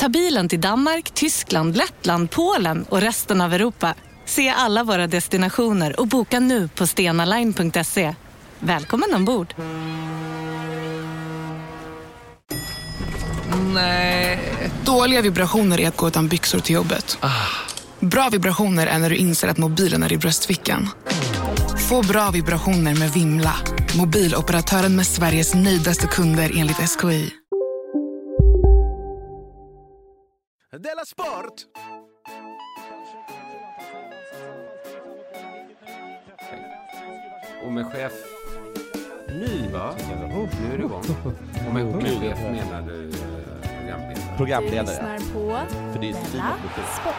Ta bilen till Danmark, Tyskland, Lettland, Polen och resten av Europa. Se alla våra destinationer och boka nu på stenaline.se. Välkommen ombord! Nej. Dåliga vibrationer är att gå utan byxor till jobbet. Bra vibrationer är när du inser att mobilen är i bröstfickan. Få bra vibrationer med Vimla. Mobiloperatören med Sveriges nöjdaste kunder enligt SKI. Della Sport! Och med chef... Nu va? Nu är det igång. Och med, med chef menar du eh, programledare? Programledare. Du lyssnar på För det är Della Sport.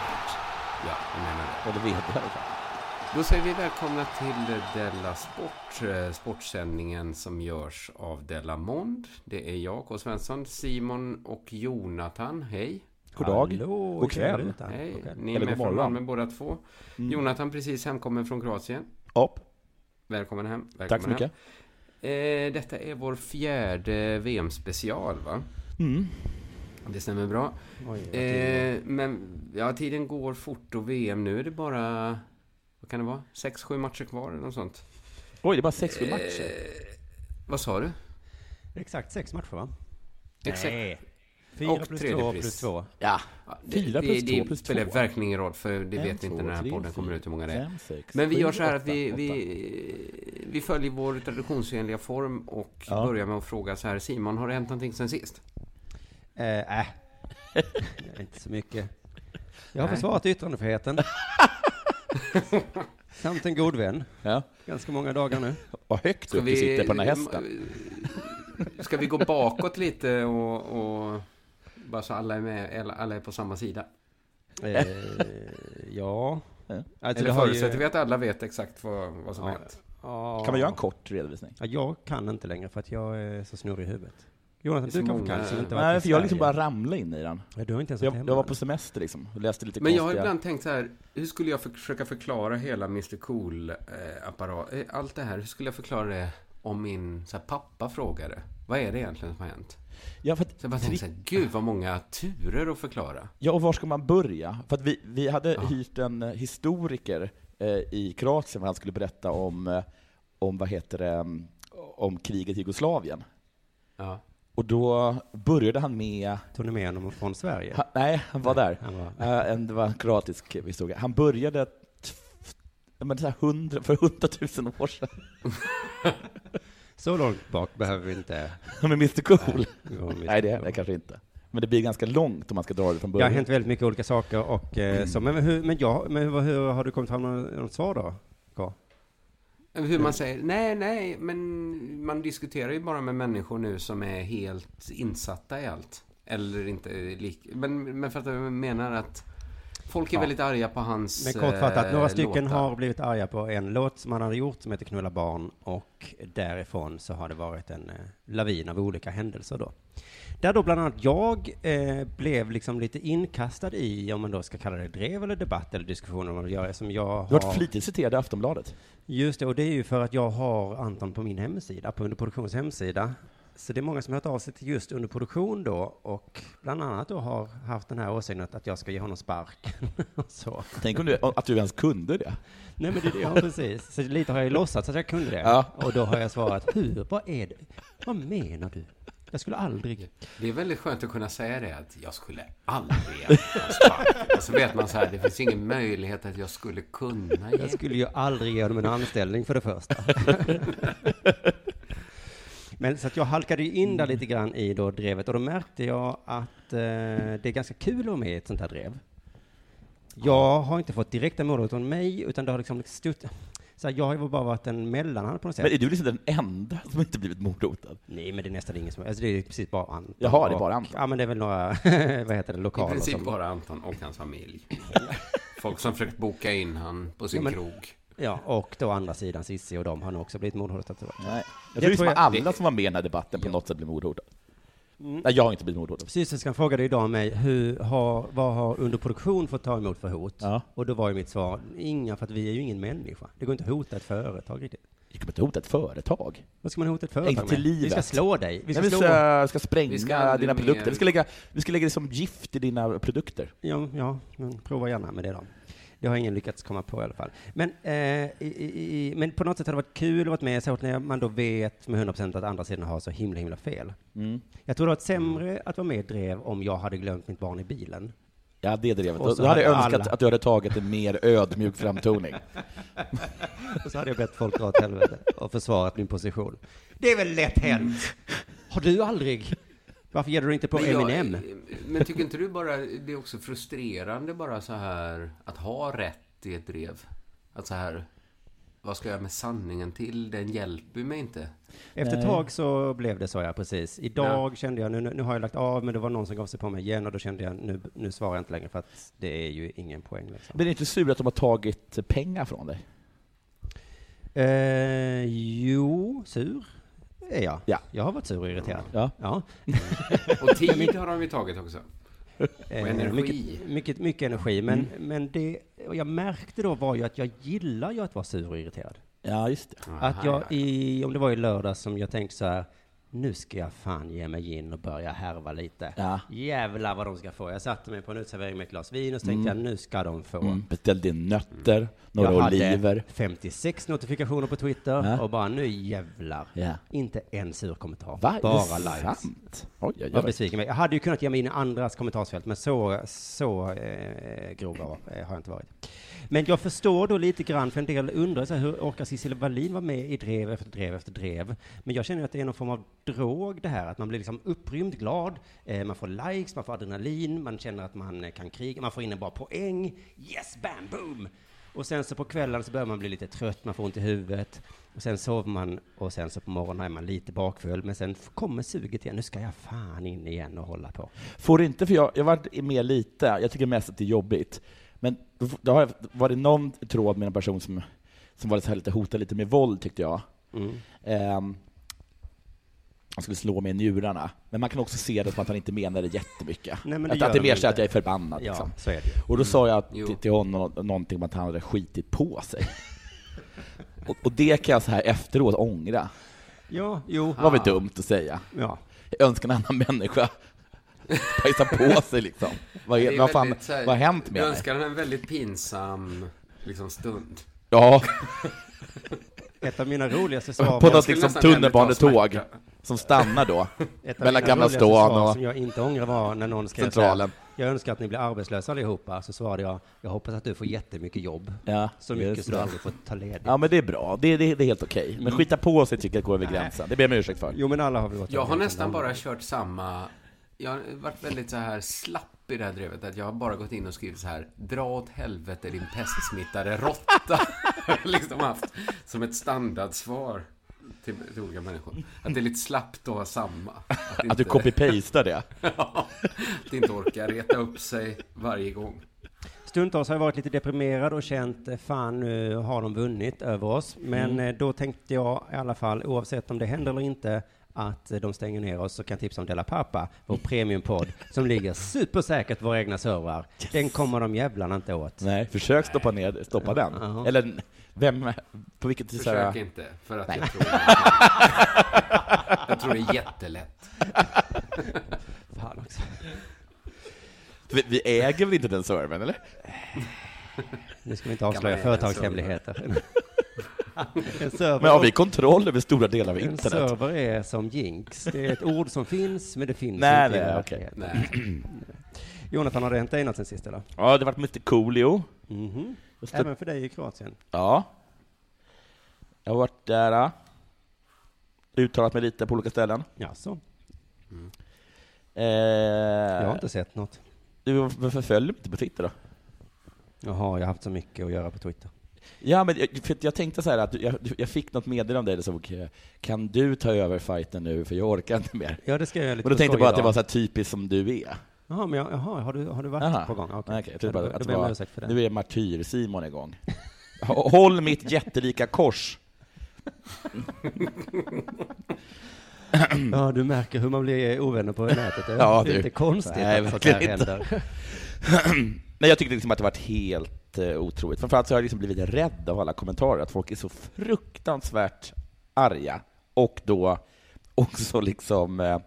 Ja, jag menar det. Och det vet jag. Då säger vi välkomna till Della Sport, eh, sportsändningen som görs av Della Mond. Det är jag, K. Svensson, Simon och Jonathan. Hej! God dag. Hallå, God kväll. Hej! Ni är Eller med från. Malmö båda två. Mm. Jonathan precis hemkommen från Kroatien. Upp. Välkommen hem. Välkommen Tack så hem. mycket. Eh, detta är vår fjärde VM-special, va? Mm. Det stämmer bra. Eh, men ja, tiden går fort och VM nu är det bara, vad kan det vara? Sex, sju matcher kvar eller något sånt. Oj, det är bara sex sju matcher. Eh, vad sa du? Exakt sex matcher va? Exakt. Nej. Fyra Och plus tredje två pris. plus två. Ja. Ja, Fyra plus det, två plus Det spelar två. verkligen ingen roll, för det En, vet vi inte två, när den här podden kommer fyra, ut hur många det är. Fem, sex, Men vi sju, gör så här att åtta, vi, åtta. vi, vi följer vår traditionsenliga form och Ja. börjar med att fråga så här. Simon, har det hänt någonting sen sist? Eh, äh. inte så mycket. Jag har Nej. försvarat yttrandefriheten. Samt en god vän. Ja. Ganska många dagar nu. Vad högt upp du sitter på den här hästen. Ska vi gå bakåt lite och, och bara så alla är med, alla- är på samma sida? Eh, ja. Alltså, Eller har ju- förutsätter vi att alla vet exakt vad, vad som Ja. hänt? Ja. Kan man göra en kort redovisning? Ja, jag kan inte längre för att jag är så snurrig i huvudet. Jonathan, du kanske kan inte varit Nej, i för jag liksom bara ramlade in i den. Ja, du har inte ens jag, hemma. jag var på semester liksom och läste lite Men jag har konstiga... ibland tänkt så här, hur skulle jag för, försöka förklara hela Mr Cool-apparat, eh, allt det här, hur skulle jag förklara det om min så här, pappa frågade? Vad är det egentligen som har hänt? Ja, för att, Så jag bara tänkte så här, gud vad många turer att förklara. ja, och var ska man börja? För att vi, vi hade Ja. hyrt en eh, historiker eh, i Kroatien för han skulle berätta om, eh, om, vad heter det, mm, om kriget i Jugoslavien. Ja. Och då började han med Tog ni med honom från Sverige? Han, nej, han var där. Han var... Eh, en, det var en kroatisk historia. Han började men så här hundra, för hundratusen år sedan Så långt bak behöver vi inte med Mr Cool. gå. om vi- Nej, det är det kanske inte. Men det blir ganska långt om man ska dra det från Det har början. hänt väldigt mycket olika saker och eh, så, men, hur, men, ja, men hur, hur har du kommit fram med något svar då? K? Hur man säger, nej, nej, men man diskuterar ju bara med människor nu som är helt insatta i allt. Eller inte lik... Men, men för att jag menar att folk är Ja. väldigt arga på hans Men kortfattat, några eh, stycken låtar. har blivit arga på en låt som han hade gjort som heter Knulla barn och därifrån så har det varit en eh, lavin av olika händelser då. Där då bland annat jag eh, blev liksom lite inkastad i, om man då ska kalla det drev eller debatt eller diskussion om vad gör, som jag har... Du har varit flitigt citerad i Aftonbladet. Just det, och det är ju för att jag har Anton på min hemsida, på Underproduktions hemsida. Så det är många som har hört av sig till just Underproduktion då, och bland annat då har haft den här åsikten att jag ska ge honom sparken. och så. Tänk om du, att du ens kunde det. Nej men det ja precis. Så lite har jag låtsats att jag kunde det. Ja. Och då har jag svarat, hur, vad är det, vad menar du? Jag skulle aldrig. Det är väldigt skönt att kunna säga det, att jag skulle aldrig. Och så vet man så här, det finns ingen möjlighet att jag skulle kunna ge. Jag skulle ju aldrig ge honom en anställning för det första. Men så att jag halkade ju in där lite grann i då drevet och då märkte jag att eh, det är ganska kul att vara med i ett sånt här drev. Jag har inte fått direkta mål från mig, utan det har liksom stutt... Så här, jag har ju bara varit en mellanhand på något sätt. Men är du liksom den enda som inte blivit mordhotad? Nej, men det är nästan ingen som... Alltså det är precis bara Anton. Jaha, det är och- bara Anton. Ja, men det är väl några, vad heter det, I lokaler princip som... bara Anton och hans familj. Folk som försökt boka in han på sin Ja, men- krog. Ja, och då andra sidan Cissi och de har nog också blivit mordhotade. jag. Nej. Det Jag tror tror att jag- alla som var med i den här debatten på något sätt blev mordhotade. Nej, jag har inte blivit mordhotad. Systerskan frågade idag mig, hur har, vad har underproduktion fått ta emot för hot? Ja. Och då var ju mitt svar, inga, för att vi är ju ingen människa. Det går inte att hota ett företag riktigt. Jag kommer inte hota ett företag. Vad ska man hota ett företag Inte till med? Vi ska livet. slå dig. Vi ska Nej, vi slå... ska, ska spränga Vi ska dina produkter. Vi ska, lägga, vi ska lägga det som gift i dina produkter. Ja, ja, men prova gärna med det då. Det har ingen lyckats komma på i alla fall. Men, eh, i, i, men på något sätt har det varit kul att vara med, särskilt när man då vet med 100% att andra sidan har så himla, himla fel. Mm. Jag tror det var sämre att vara med i Drev om jag hade glömt mitt barn i bilen. Ja, det drevet. Då, hade jag hade önskat alla- att du hade tagit en mer ödmjuk framtoning. Och så hade jag bett folk dra åt helvete och försvarat min position. Det är väl lätt hänt? Har du aldrig? Varför ger du inte på Men jag- Eminem? Men tycker inte du bara, det är också frustrerande bara så här att ha rätt i ett drev? Att så här, vad ska jag med sanningen till? Den hjälper mig inte. Efter ett tag så blev det så, ja, precis. Idag kände jag, nu, nu har jag lagt av, men det var någon som gav sig på mig igen och då kände jag, nu, nu svarar jag inte längre för att det är ju ingen poäng. Liksom. Men det inte sur att de har tagit pengar från dig? Eh, jo, sur är jag. Ja. Jag har varit sur och irriterad. Ja. Ja. Och tid har de ju tagit också. Eh, energi. Mycket, mycket, mycket energi. Men, men det och jag märkte då var ju att jag gillar ju att vara sur och irriterad. Ja, just det. Att jag i, om det var i lördag som jag tänkte så här, nu ska jag fan ge mig in och börja härva lite. Ja. Jävlar vad de ska få. Jag satte mig på en uteservering med ett glas vin och så tänkte jag, nu ska de få. Mm. Beställde in nötter, några jag hade oliver. 56 notifikationer på Twitter Ja. och bara nu jävlar. Ja. Inte en sur kommentar. Va? Bara likes. Oj, Jag oj. besviken. Jag hade ju kunnat ge mig in i andras kommentarsfält, men så, så eh, grov var- eh, har jag inte varit. Men jag förstår då lite grann, för en del undrar så här, hur orkar Cissi Wallin vara med i drev efter drev efter drev? Men jag känner att det är någon form av drog det här, att man blir liksom upprymd, glad, eh, man får likes, man får adrenalin, man känner att man eh, kan kriga, man får in en bra poäng, yes, bam, boom! Och sen så på kvällen så börjar man bli lite trött, man får ont i huvudet. Och sen sover man och sen så på morgonen är man lite bakfull. Men sen kommer suget igen. Nu ska jag fan in igen och hålla på. Får inte, för jag, jag varit med lite, jag tycker mest att det är jobbigt, men då, har var det någon tråd med en person som, som var lite, lite hotad lite med våld, tyckte jag. Mm. Ehm, han skulle slå mig i njurarna, men man kan också se det som att han inte menar det jättemycket. Nej, men det att, att det är mer så att jag är förbannad. Ja, Liksom. så är det. Och då sa jag Jo. till, till honom någonting om att han hade skitit på sig. och, och det kan jag så här efteråt ångra. Ja, jo. Det var väl dumt att säga. Ja. Jag önskar en annan människa bajsa på sig liksom. Vad, är, är vad, fan, väldigt här- vad har hänt med Jag mig? önskar en väldigt pinsam liksom, stund. Ja, Ett av mina roligaste svar på något liksom tunnelbanetåg som stannar då, ett av mellan mina Gamla stan och som jag inte ångrar var när någon skrev Centralen. här, Jag önskar att ni blir arbetslösa allihopa. Så svarade jag, jag hoppas att du får jättemycket jobb. Ja, Så mycket så du aldrig får ta ledigt. Ja men det är bra, det, det, det är helt okej. Men skita på sig tycker jag går över gränsen, det ber jag om ursäkt för. Jo, men alla har vi gått Jag har nästan bara kört samma... Jag har varit väldigt så här slapp i det här drevet. Att jag har bara gått in och skrivit så här. Dra åt helvete din pestsmittade råtta. liksom haft som ett standardsvar till, till olika människor. Att det är lite slappt att ha samma. Att, Att du copy-pastar det. Ja, att inte orka reta upp sig varje gång. Stundtals har jag varit lite deprimerad och känt, eh, fan nu har de vunnit över oss. Men Mm. eh, då tänkte jag i alla fall, oavsett om det händer eller inte, att eh, de stänger ner oss, så kan jag tipsa om Della Pappa, vår premiumpodd, som ligger supersäkert på våra egna servrar. Den kommer de jävlarna inte åt. Nej, försök stoppa ner, stoppa den. Ja. Eller vem, på vilket så Försök här, inte, för att jag tror, jag tror det är jättelätt. Fan också. vi, vi äger väl inte den servern eller? Nu ska vi inte avslöja företagshemligheter. En Men har vi kontroll över stora delar av en internet? server är som jinx. Det är ett ord som finns, men det finns Nej, inte i nej, okej. verkligheten. Nej. Jonathan, har det hänt dig något sen sist eller? Ja, det har varit Mr Coolio. Just det. Även för dig i Kroatien? Ja. Jag har varit där. äh, Uttalat mig lite på olika ställen. Jaså? Eh, Jag har inte sett något. Du, varför följer du inte på Twitter då? Jaha, jag har haft så mycket att göra på Twitter. Ja, men jag, för jag tänkte så här att jag, jag fick något meddelande där det stod Kan du ta över fighten nu, för jag orkar inte mer. Ja, det ska jag göra lite Men då tänkte jag bara att det var så här typiskt som du är. Jaha, men jag, jaha, har du, har du varit Jaha. på gång? Okej, jag trodde bara att var, ursäkt för det. nu är martyr-Simon igång. Håll mitt jättelika kors. Ja, du märker hur man blir ovänner på nätet. Det är Ja, lite du. konstigt Nej, att sånt här inte. händer. Nej, jag tyckte liksom att det varit helt uh, otroligt. Framförallt så har jag liksom blivit rädd av alla kommentarer, att folk är så fruktansvärt arga och då också liksom eh,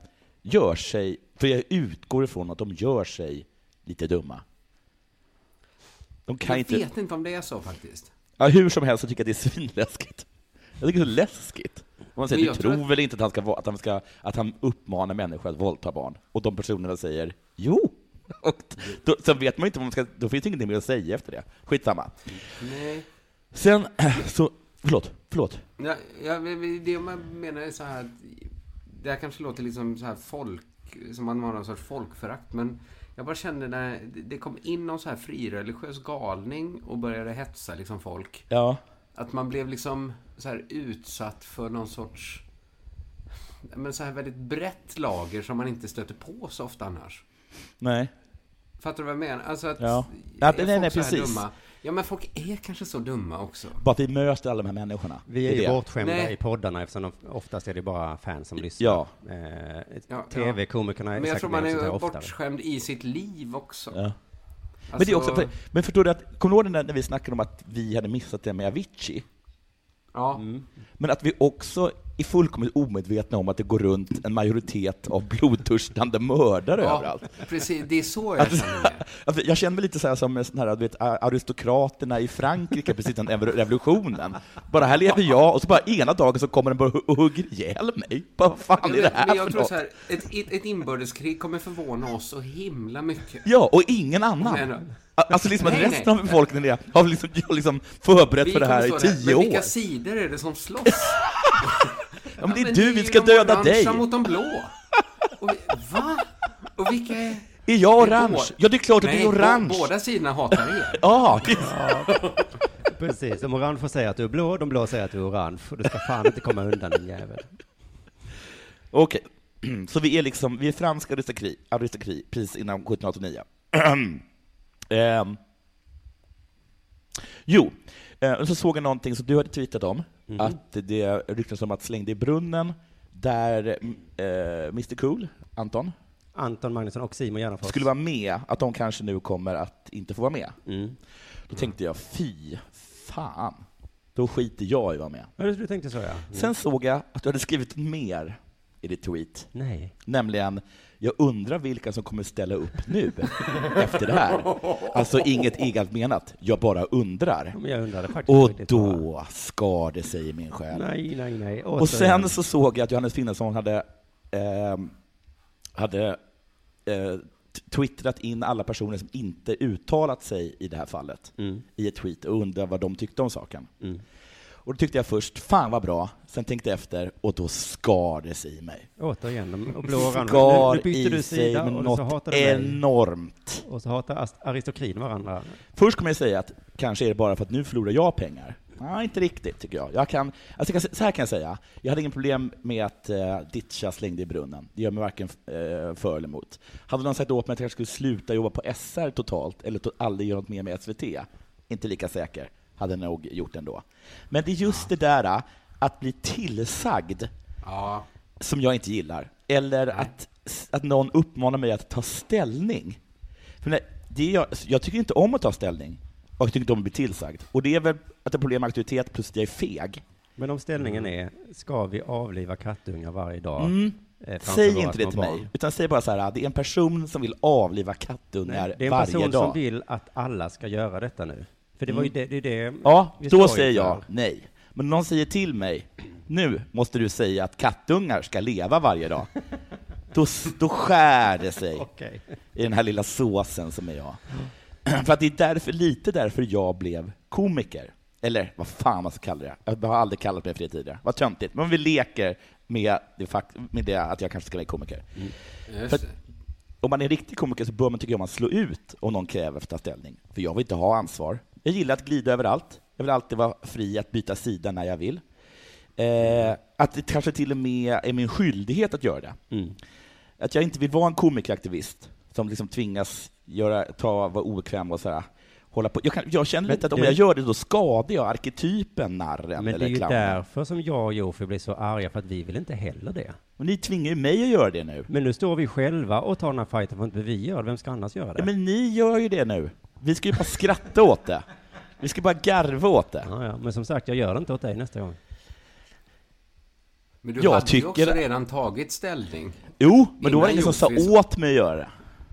gör sig, för jag utgår ifrån att de gör sig lite dumma. De kan Jag inte... vet inte om det är så faktiskt. Ja, hur som helst så tycker jag det är svinläskigt. Jag tycker det är så läskigt. Man säger, du tror tror att- väl inte att han, ska, att, han ska, att han uppmanar människor att våldta barn? Och de personerna säger jo. Och då, sen vet man inte vad man ska, då finns det ingenting mer att säga efter det. Skitsamma. Nej. Sen, så, förlåt, förlåt. Ja, ja, det man menar är så här att det här kanske låter liksom så här folk, som man har någon sorts folkförakt, men jag bara kände när det kom in någon så här frireligiös galning och började hetsa liksom folk, Ja, att man blev liksom så här utsatt för någon sorts men så här väldigt brett lager som man inte stöter på så ofta annars. Nej. Fattar du vad jag menar? Alltså att... Ja. är Ja, folk nej, nej, så här precis. Dumma? Ja, men folk är kanske så dumma också. Bara att vi möter alla de här människorna. Vi är ju det. bortskämda Nej. i poddarna eftersom de, oftast är det bara fans som lyssnar. Ja. Eh, Ja, TV-komikerna är Men jag tror man är bortskämd i sitt liv också. Ja. Men, det är också, för, men förstår du att, kommer du ihåg den där när vi snackade om att vi hade missat det med Avicii? Ja. Men att vi också är fullkomligt omedvetna om att det går runt en majoritet av blodtörstande mördare ja, överallt. precis. Det är så jag känner med. Alltså, jag känner mig lite så här som sån här, vet, aristokraterna i Frankrike precis innan revolutionen. Bara här lever jag, och så bara ena dagen så kommer den bara och hugger ihjäl mig. Bara, vad fan är det här men för jag tror något? så här, ett, ett, inbördeskrig kommer förvåna oss så himla mycket. Ja, och ingen annan. Men- Alltså liksom att Nej, resten nej. av befolkningen är- har liksom, liksom förberett Vi för det här i där, tio Men år. vilka sidor är det som slåss? Ja, men det är men du, vi ska de döda dig. mot de blå. Och vi, va? Och vilka är... Är jag orange? Ja, det är klart att det är orange. bå- båda sidorna hatar er. Ja, Precis, om orange får säga att du är blå, de blå säger att du är orange. Du ska fan inte komma undan din jävel. Okej, så vi är liksom, vi är fransk aristokri, aristokri precis innan 1789. Ehm. Jo, och så såg jag någonting som du hade tweetat om, Mhm. att det ryktas om att slängde i brunnen, där eh, Mr Cool, Anton, Anton Magnusson och Simon Gärdenfors. skulle vara med, att de kanske nu kommer att inte få vara med. Mm. Då tänkte jag, fy fan, då skiter jag i att vara med. Ja, du tänkte så ja. Mm. Sen såg jag att du hade skrivit mer i ditt tweet. Nej. Nämligen, jag undrar vilka som kommer ställa upp nu, efter det här. Alltså inget eget menat, jag bara undrar. Men jag undrade faktiskt Och riktigt då skar det sig i min själ. Nej, nej, nej. Och sen så såg jag att Johannes Finnesson hade, ehm, hade eh, twittrat in alla personer som inte uttalat sig i det här fallet Mm. i ett tweet och undrar vad de tyckte om saken. Mm. Och då tyckte jag först, fan vad bra, sen tänkte jag efter och då skar det sig i mig. Återigen, de blå. Skar Nu, nu i sig med något enormt. Och så hatar aristokrin varandra. Först kommer jag säga att kanske är det bara för att nu förlorar jag pengar. Nej, inte riktigt tycker jag. jag kan, alltså så här kan jag säga, jag hade ingen problem med att uh, ditcha slängde i brunnen. Det gör mig varken eh, för eller emot. Hade någon sagt åt mig att jag skulle sluta jobba på SR totalt, eller to- aldrig göra något mer med SVT, inte lika säker, hade nog gjort ändå. Men det är just det där uh, att bli tillsagd Ja. som jag inte gillar. Eller att, att någon uppmanar mig att ta ställning. För när, det är jag, jag tycker inte om att ta ställning, och jag tycker inte om att bli tillsagd. Och det är väl att det är problem med auktoritet plus att jag är feg. Men om ställningen är, ska vi avliva kattungar varje dag? Mm. eh, Säg inte det till barn? mig, utan säg bara så här, det är en person som vill avliva kattungar Nej, det är en varje person dag. som vill att alla ska göra detta nu. För det var ju det, det, är det Ja, då säger jag nej. Men någon säger till mig, nu måste du säga att kattungar ska leva varje dag. Då, då skär det sig Okej. i den här lilla såsen som är jag. För att det är därför, lite därför jag blev komiker. Eller vad fan man ska kalla det. Jag har aldrig kallat mig för det tidigare. Vad töntigt. Men vi leker med det, fakt- med det att jag kanske ska bli komiker. För att det. om man är riktig komiker så bör man, tycker jag, man slå ut om någon kräver för att ta ställning. För jag vill inte ha ansvar. Jag gillar att glida överallt. Jag vill alltid vara fri att byta sida när jag vill. Eh, att det kanske till och med är min skyldighet att göra det. Mm. Att jag inte vill vara en komikeraktivist som liksom tvingas göra, ta, vara obekväm och sådär. Hålla på. Jag, kan, jag känner Men lite att om det- jag gör det, då skadar jag arketypen narren Men det eller är ju clownen. därför som jag och Jofi blir så arga, för att vi vill inte heller det. Men ni tvingar ju mig att göra det nu. Men nu står vi själva och tar den här fighten för att inte vi gör det. Vem ska annars göra det? Ja, men ni gör ju det nu. Vi ska ju bara skratta åt det. Vi ska bara garva åt det. Ja, ja. Men som sagt, jag gör det inte åt dig nästa gång. Men du Jag hade ju också tycker- redan tagit ställning. Jo, men då var det ingen som sa åt mig att göra det.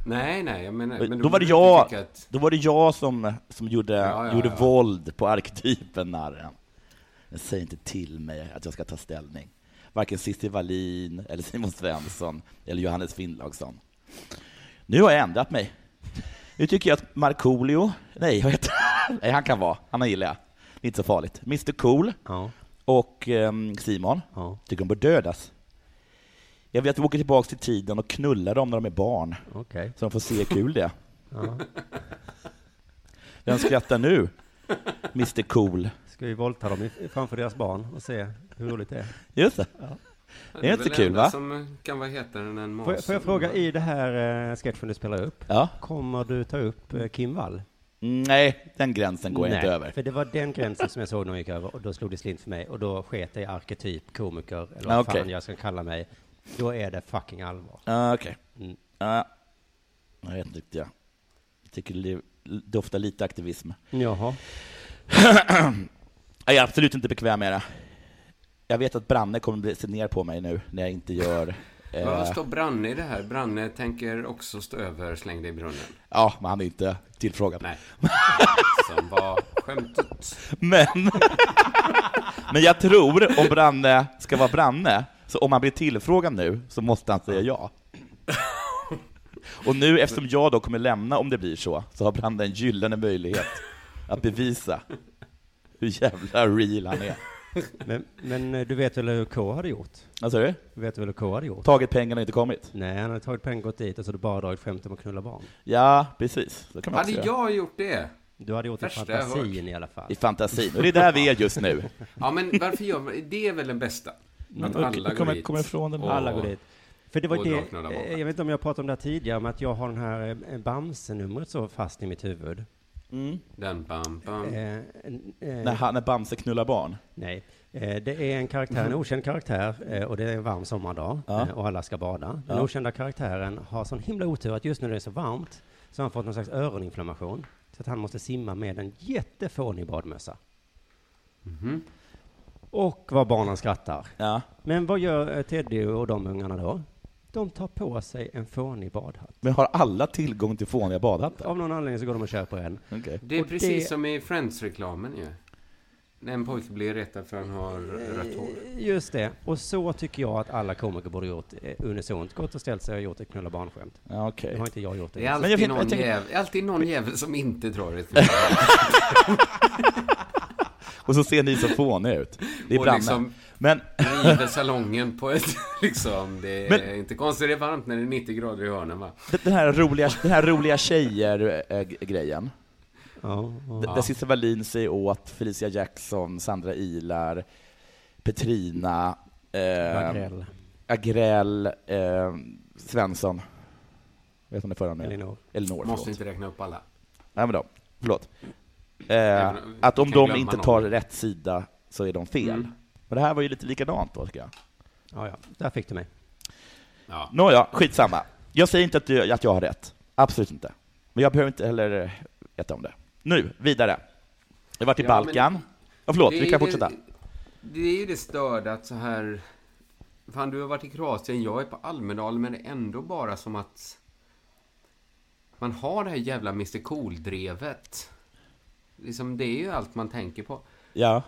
Nej, nej, jag menar... Men Då var det jag, Att, då var det jag som, som gjorde, Ja, ja, gjorde ja. våld på arketypen narren. Men säg inte till mig att jag ska ta ställning. Varken Cissi Wallin, eller Simon Svensson, eller Johannes Finnlaugsson. Nu har jag ändrat mig. Nu tycker jag att Markoolio, nej, vad heter han? Nej, han kan vara, han gillar jag. Det är inte så farligt. Mr Cool Ja, och ehm, Simon ja, tycker de bör dödas. Jag vill att vi åker tillbaka till tiden och knullar dem när de är barn, okej. så de får se kul det. Ja. Vem skrattar nu? Mr Cool. Ska vi våldta dem framför deras barn och se hur roligt det är? Just det. Det är inte kul, enda va? som kan vara hetare än en Får jag, får jag fråga, i det här eh, sketchen du spelar upp, Ja. kommer du ta upp eh, Kim Wall? Nej, den gränsen går jag inte över. för det var den gränsen som jag såg när jag gick över och då slog det slint för mig och då sket jag i arketyp, komiker eller vad okej. fan jag ska kalla mig. Då är det fucking allvar. Ah, Okej. Mm. Ah. Jag vet inte riktigt. Jag tycker det doftar lite aktivism. Jaha. Jag är absolut inte bekväm med det. Jag vet att Branne kommer bli- se ner på mig nu när jag inte gör... Eh, Vad står Branne i det här? Branne tänker också stå över Släng dig i brunnen. ja, men han är inte tillfrågad. Nej. Som var skämtet. Men, men jag tror, om Branne ska vara Branne, så om han blir tillfrågad nu, så måste han säga ja. Och nu, eftersom jag då kommer lämna om det blir så, så har Branne en gyllene möjlighet att bevisa hur jävla real han är. Men, men eh, du vet väl hur K hade gjort? Vad sa du? Du vet väl hur K hade gjort? Tagit pengarna och inte kommit? Nej, han hade tagit pengar, gått dit och så hade du bara dragit skämt om att knulla barn. Ja, precis. Det kan man Hade jag gjort det? Du hade gjort det i fantasin i alla fall. I fantasin. Och det är där vi är just nu. Ja, men varför gör man Det är väl den bästa? Att Och- alla och kommer- går dit. kommer ifrån den. och- Alla går dit. För det var och det, eh, jag vet inte om jag pratade om det här tidigare, men att jag har den här eh, Bamse-numret så fast i mitt huvud. Mm. Den bam, bam. Eh, eh, När, han, när Bamse knullar barn. Nej, eh, det är en karaktär, en okänd karaktär eh, och det är en varm sommardag Ja. eh, och alla ska bada. Den Ja. okända karaktären har sån himla otur att just nu när det är så varmt så har han fått någon slags öroninflammation. Så att han måste simma med en jättefånig badmössa. Mhm. Och vad barnen skrattar. Ja. Men vad gör eh, Teddy och de ungarna då? De tar på sig en fånig badhatt. Men har alla tillgång till fåniga badhattar? Av någon anledning så går de och köper en. Okej. Det är Och precis det- som i Friends-reklamen ju. När en pojke blir retad för att han har rött hår. Just det. Och så tycker jag att alla komiker borde gjort eh, unisont. Gått och ställt sig och gjort ett knulla barnskämt. Ja, okej. Nu har inte jag gjort det. Det är Men jag alltid, vet- någon, jag tänker- jävel, alltid någon jävel som inte drar ett Och så ser ni så fåniga ut. Det är Och Branne. liksom Men, river salongen på ett... Liksom, det är Men- inte konstigt det är varmt när det är 90 grader i hörnen va? den här roliga, den här roliga tjejer-grejen. Ja, ja. Där Cissi Wallin säger åt Felicia Jackson, Sandra Ilar, Petrina, eh, Agrell. Agrell, eh, Svensson. Vet hon det förra nu? Elinor. Elinor, Måste inte räkna upp alla. Nej men då, förlåt. Eh, att om de inte någon. tar rätt sida så är de fel. Mm. Men det här var ju lite likadant då, tycker jag. Ja, ja. Där fick du mig. Ja. Nåja, skitsamma. Jag säger inte att, du, att jag har rätt. Absolut inte. Men jag behöver inte heller veta om det. Nu, vidare. Jag varit i Ja, Balkan. men- Ja, förlåt, Det vi är kan ju fortsätta. Det, det är ju det störda att så här... Fan, du har varit i Kroatien, jag är på Almedalen, men det är ändå bara som att... Man har det här jävla Mr Cool-drevet. Liksom, det är ju allt man tänker på. Ja.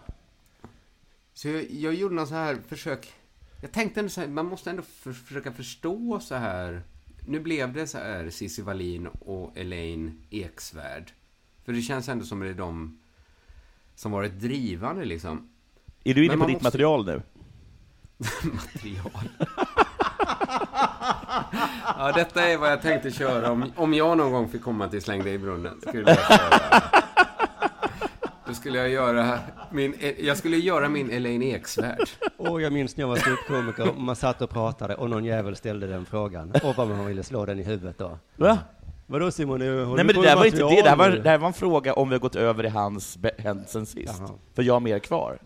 Så jag, jag gjorde någon så här försök. Jag tänkte ändå så här, man måste ändå för, försöka förstå så här. Nu blev det så här Cissi Wallin och Elaine Eksvärd. För det känns ändå som det är de som varit drivande liksom. Är du inne på man ditt måste- material nu? Material. ja, detta är vad jag tänkte köra om, om jag någon gång fick komma till Släng dig i brunnen. Skulle jag köra. Då skulle jag göra min, jag skulle göra min Elaine Eksvärd. Och jag minns när jag var ståuppkomiker och man satt och pratade och någon jävel ställde den frågan. Och vad man ville slå den i huvudet då. Va? Vadå Simon, Nej men det där var inte det, det här var, det här var en fråga om vi har gått över i hans hänt sen sist. För jag har mer kvar.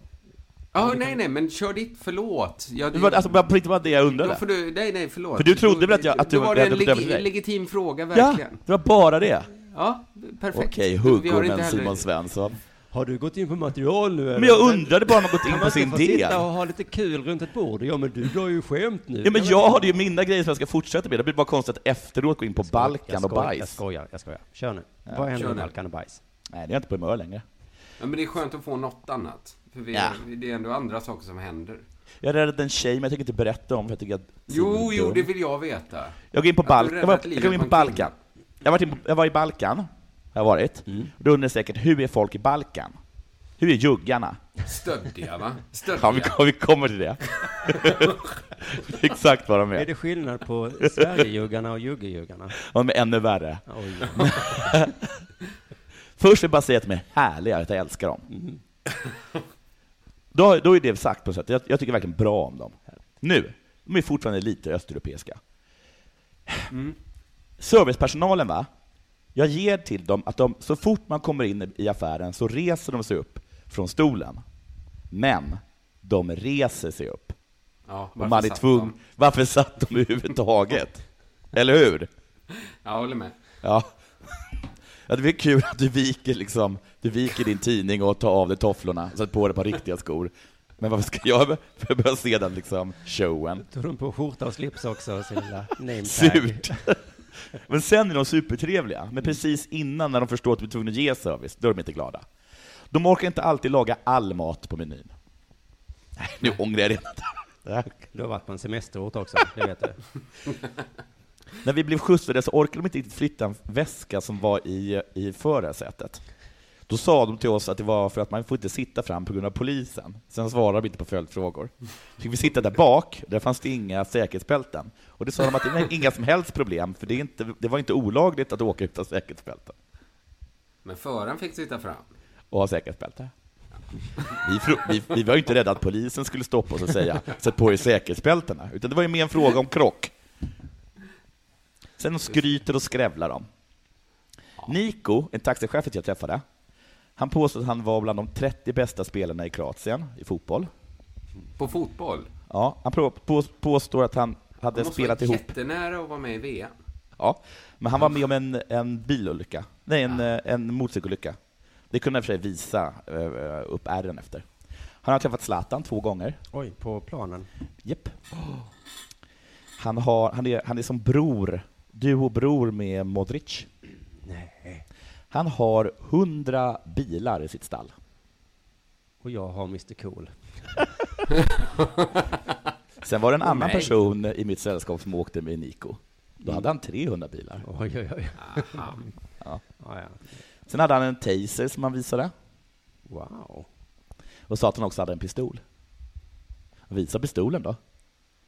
Ja, nej, nej, men kör ditt, förlåt. Jag, Det var, alltså, bara på riktigt var det jag undrade. Då får du, nej, nej, förlåt. För du trodde väl att jag- att du Då var det en legi, dig? legitim fråga, Ja, verkligen. det var bara det. Ja, perfekt. Okej, Vi har inte huggormen heller- Simon Svensson. Har du gått in på material nu eller? Men jag undrade bara om man gått in på man sin del. sitta och ha lite kul runt ett bord? Ja men du drar ju skämt nu. Ja men jag hade ju mina grejer som jag ska fortsätta med, det blir bara konstigt att efteråt gå in på Jag Balkan och bajs. Jag skojar, jag skojar. Kör nu. Ja, Vad händer med. Balkan och bajs? Nej, det är inte på humör längre. Ja, men det är skönt att få något annat. För vi, Ja. det är ändå andra saker som händer. Jag räddade en tjej, men jag tänker inte berätta om för jag tycker att Jo, jo, det vill jag veta. Jag går in på Balkan, jag var, jag livet går in på på en Balkan. Jag, var in på, jag var i Balkan, har jag varit. Då undrar ni säkert, hur är folk i Balkan? Hur är juggarna? Stöddiga, va? Stöddiga. Ja, vi, kom- vi kommer till det. Exakt vad de Är är. det skillnad på Sverigejuggarna och juggejuggarna? De är ännu värre. Oj. Först vill jag bara säga att de är härliga, att jag älskar dem. Då, då är det sagt på sätt. Jag, jag tycker verkligen bra om dem. Nu, de är fortfarande lite östeuropeiska. Servicepersonalen, va? Jag ger till dem att de, så fort man kommer in i affären så reser de sig upp från stolen. Men de reser sig upp. Ja, Och man är tvungen, de? varför satt de överhuvudtaget? Eller hur? Jag håller med. Ja. ja. Det är kul att du viker, liksom, du viker din tidning och tar av dig tofflorna, sätter på dig ett par riktiga skor. Men varför ska jag för börja se den liksom, showen? Tog de på skjorta och slips också, sin lilla name tag? Surt. Men sen är de supertrevliga, men precis innan när de förstår att de är tvungna att ge service, då är de inte glada. De orkar inte alltid laga all mat på menyn. Nej, nu ångrar jag redan. Du har varit på en semesterort också, det vet du. När vi blev skjutsade så orkade de inte riktigt flytta en väska som var i, i förarsätet. Då sa de till oss att det var för att man får inte sitta fram på grund av polisen. Sen svarade de inte på följdfrågor. Fick vi sitta där bak, där fanns det inga säkerhetsbälten. Och det sa de att det var inga som helst problem, för det, inte, det var inte olagligt att åka utan säkerhetsbälten. Men föraren fick sitta fram. Och ha säkerhetsbälte. Vi, vi, vi var ju inte rädda att polisen skulle stoppa oss och säga sätt på er säkerhetsbältena, utan det var ju mer en fråga om krock. Sen skryter och skrävlar de. Nico, en taxichef jag träffade, han påstod att han var bland de 30 bästa spelarna i Kroatien i fotboll. På fotboll. Ja, han på, på, påstår att han hade Han måste spelat ihop. jättenära att vara med i VM. Ja, men han var med om en, en bilolycka. Nej, en, eh, en motorcykelolycka. Det kunde och för sig visa eh, upp ärren efter. Han har träffat Zlatan två gånger. Oj, på planen. Japp. Han, har, han, är, han är som bror, duo-bror med Modric. Nej. Han har hundra bilar i sitt stall. Och jag har Mr Cool. Sen var det en annan mig. person i mitt sällskap som åkte med Nico. Då hade han 300 bilar. Oj, oj, oj. Ja. Ja, ja. Sen hade han en taser som han visade. Wow. Och sa att han också hade en pistol. Visa pistolen då.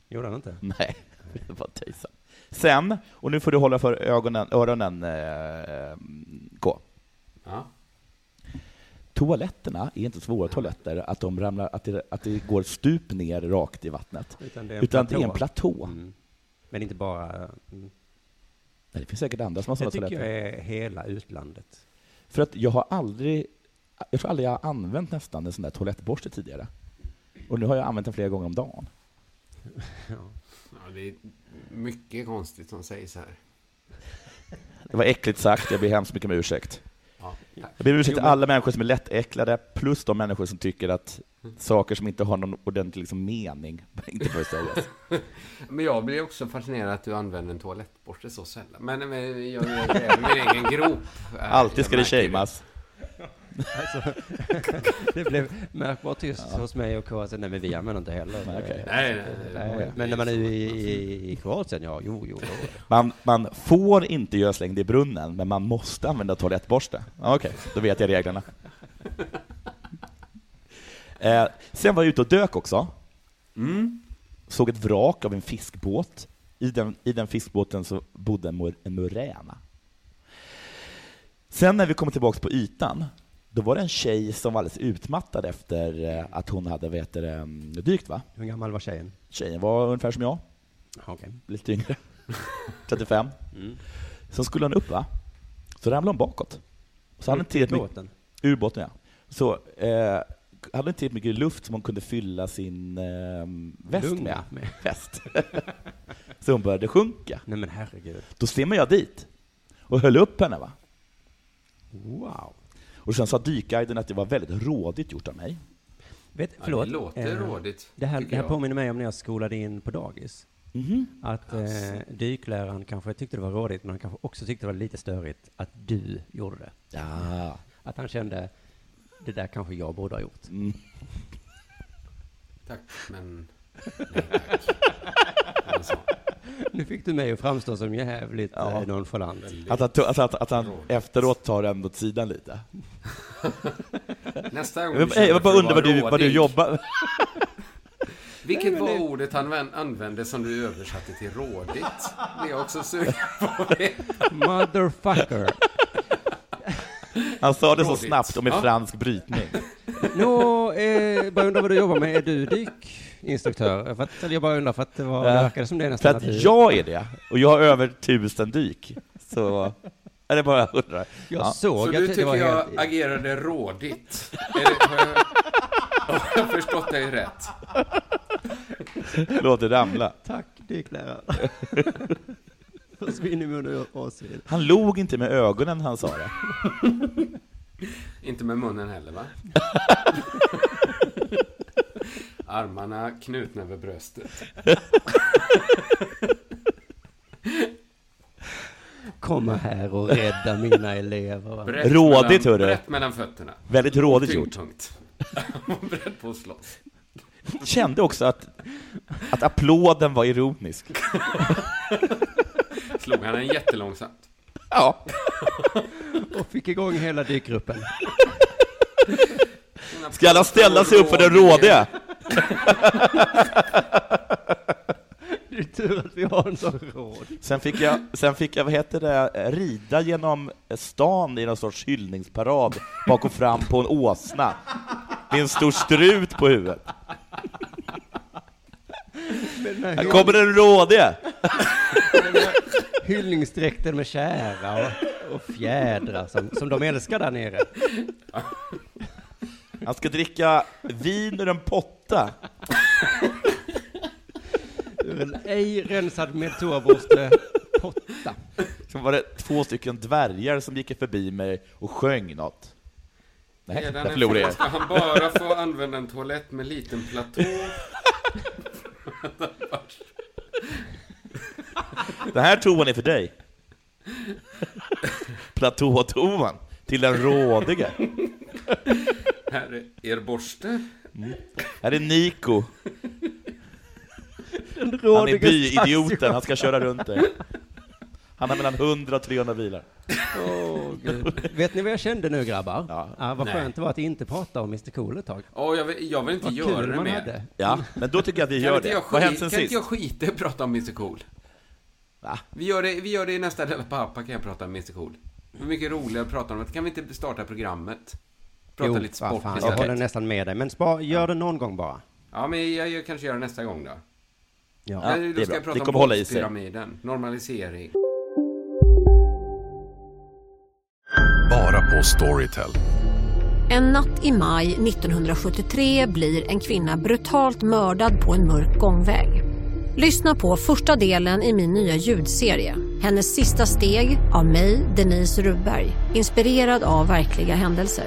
Gjorde han inte? Nej, det var taser. Sen, och nu får du hålla för ögonen, öronen eh, K. Ja. Toaletterna är inte svåra toaletter, att, de ramlar, att, det, att det går stup ner rakt i vattnet. Utan det är en Utan platå. det är en platå. Mm. Men inte bara... Mm. Nej, det finns säkert andra som har Det sådana tycker toaletter. jag är hela utlandet. För att jag har aldrig, jag tror aldrig jag har använt nästan en sån där toalettborste tidigare. Och nu har jag använt den flera gånger om dagen. Ja. Ja, det är mycket konstigt som sägs här. Det var äckligt sagt, jag ber hemskt mycket om ursäkt. Ja. Jag ber om ursäkt till alla människor som är lättäcklade, plus de människor som tycker att saker som inte har någon ordentlig liksom, mening inte bör sägas. Men jag blir också fascinerad att du använder en toalettborste så sällan. Men, men jag gräver min egen grop. Alltid ska det shameas. Alltså, det blev märkbart tyst hos mig och K. Nej, men vi använder inte heller. Nej, okej. Nej, nej, nej. Nej, Men när man är i, i, i Kroatien, ja, jo, jo. Då. Man, man får inte göra slängd i brunnen, men man måste använda toalettborste. Ja, Okej, då vet jag reglerna. Eh, sen var jag ute och dök också. Mm. Såg ett vrak av en fiskbåt. I den, I den fiskbåten så bodde en, mur, en muräna. Sen när vi kommer tillbaka på ytan Då var det en tjej som var alldeles utmattad efter eh, att hon hade vet det, mm, dykt. Va? Hur gammal var tjejen? Tjejen var ungefär som jag, Okej. lite yngre. 35. Mm. Sen skulle hon upp, va? så ramlade hon bakåt. Så hade inte Båten. ur båten, ja. Så eh, hade hon inte tillräckligt mycket luft som hon kunde fylla sin eh, väst Lunga med. med. Väst. så hon började sjunka. Nej men herregud. Då svimmade jag dit och höll upp henne. Va? Wow. Och sen sa dykguiden att det var väldigt rådigt gjort av mig. Vet, Ja, förlåt. det låter eh, rådigt. Det här, det här påminner mig om när jag skolade in på dagis. Mhm. Att eh, dykläraren kanske tyckte det var rådigt, men han kanske också tyckte det var lite störigt att du gjorde det. Ja. Att han kände, det där kanske jag borde ha gjort. Mm. Tack, men... Nej, tack. Nu fick du mig att framstå som jävligt Ja. eh, nonchalant. Att han, alltså att, att han efteråt tar den åt sidan lite. Nästa gång Jag, jag, bara att undrar vad du, vad du jobbar... Vilket Nej, var det- ordet han vän- använde som du översatte till rådigt? Det är jag också sugen på att. Motherfucker! Han sa det så snabbt och med Ja. fransk brytning. Nå, eh, bara undrar vad du jobbar med. Är du dykinstruktör? För att, jag bara undrar för att det, var, det Ja. verkade som det För nästan. att du, jag är det, och jag har över tusen dyk. Så... Är det bara jag undrar? jag Ja. såg Så att du det tycker var jag helt... agerade rådigt? Det, har, jag, har jag förstått dig rätt? Låt det ramla. Tack dyklärare. Försvinn i mun och åsyn. Han log inte med ögonen när han sa det. Inte med munnen heller, va? Armarna knutna över bröstet. Komma här och rädda mina elever. Brett Rådigt, mellan, hörru. Brett mellan fötterna. Väldigt rådigt gjort. Tyngdpunkt. Beredd på att slåss. Kände också att, att applåden var ironisk. Slog han en jättelångsamt. Ja. Och fick igång hela dykgruppen. Ska alla ställa sig upp för den rådiga? Det är tur att vi har en sån råd. Sen fick jag, sen fick jag vad heter det, rida genom stan i någon sorts hyllningsparad bak och fram på en åsna med en stor strut på huvudet. Här kommer den rådige! Hyllningsdräkten med kära och, och fjädrar som, som de älskar där nere. Han ska dricka vin ur en potta. Ur en ej rensad med toaborste potta. Så var det två stycken dvärgar som gick förbi mig och sjöng något. Nej, Redan en förlorade jag. Ska han bara få använda en toalett med liten platå? Den här toan är för dig. Platåtoan till den rådige. Här är er borste. Här är Niko. Han är byidioten, han ska köra runt dig. Han har mellan 100 och 300 bilar. Gud. Vet ni vad jag kände nu grabbar? Ja. Ah, vad Nej. skönt det var att inte prata om Mr Cool ett tag. Åh, jag, vill, jag vill inte Vad göra det man mer. Ja, men då tycker jag att vi Kan gör det. Vad har hänt skit, sen kan inte sist? jag skita i att prata om Mr Cool? Va? Vi gör det, vi gör det i nästa Della Pappa kan jag prata om Mr Cool. Hur mycket roligare att prata om det. Kan vi inte starta programmet? Prata lite vad sport fan, jag håller nästan med dig. Men spar, gör det någon gång bara. Ja, men jag, jag kanske gör det nästa gång då. Ja. Ja, Nej, det då är ska bra. jag prata Det om kommer hålla i sig. Normalisering. Bara på Storytel. En natt i maj 1973 blir en kvinna brutalt mördad på en mörk gångväg. Lyssna på första delen i min nya ljudserie. Hennes sista steg av mig, Denise Rubberg. Inspirerad av verkliga händelser.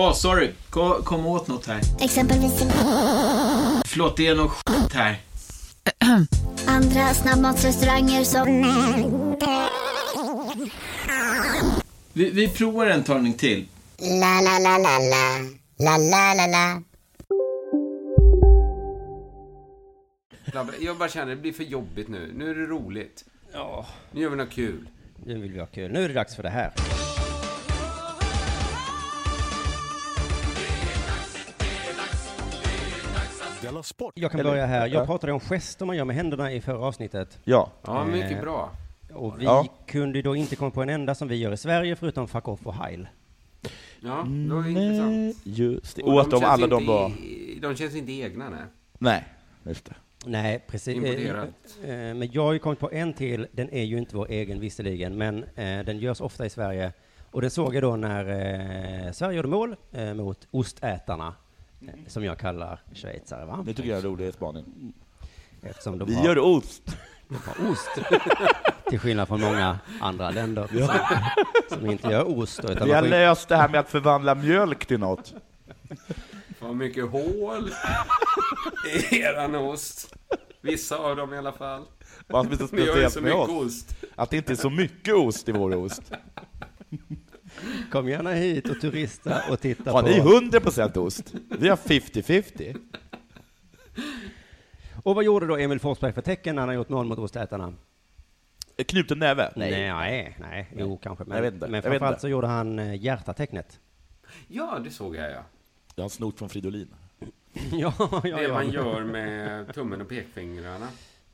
Åh, sorry. Kom, kom åt något här. Exempelvis... Förlåt, det är något skit här. Andra snabbmatsrestauranger som... Vi, vi provar en talning till. La la la la la. La la la la. Jag bara känner, det blir för jobbigt nu. Nu är det roligt. Ja. Nu gör vi något kul. Nu vill vi ha kul. Nu är det dags för det här. Jag kan Eller- börja här. Ja. Jag pratade om gester man gör med händerna i förra avsnittet. Ja. Ja, mycket Eh, bra. Och vi Ja. kunde då inte komma på en enda som vi gör i Sverige förutom fuck off och heil. Ja, det var Nej, intressant. just det. Och Och att de känns alla inte de var... i- De känns inte egna, nej. Nej, just det. Nej, precis. Eh, eh, Men jag har ju kommit på en till. Den är ju inte vår egen visserligen, men den görs ofta i Sverige. Och den såg jag då när Sverige gjorde mål mot ostätarna, eh, som jag kallar schweizare. Va? Det tycker jag är en rolig spaning. Eftersom de Vi har, gör ost. de har ost. Till skillnad från många andra länder Ja. som, som inte gör ost. Utan Vi har får- löst det här med att förvandla mjölk till något. Vad mycket hål i eran ost. Vissa av dem i alla fall. Vad som är så speciellt så med mycket oss. ost. Att det inte är så mycket ost i vår ost. Kom gärna hit och turista och titta Har på... ni 100% ost? Vi har 50-50. Och vad gjorde då Emil Forsberg för tecken när han har gjort mål mot ostätarna? Knuten näve? Nej, nej, nej, jo kanske. Men, Jag vet inte. men Jag vet framförallt inte. så gjorde han eh, hjärtatecknet. Ja, det såg jag, ja. Jag har snott från Fridolin. ja, ja, Det ja. man gör med tummen och pekfingrarna.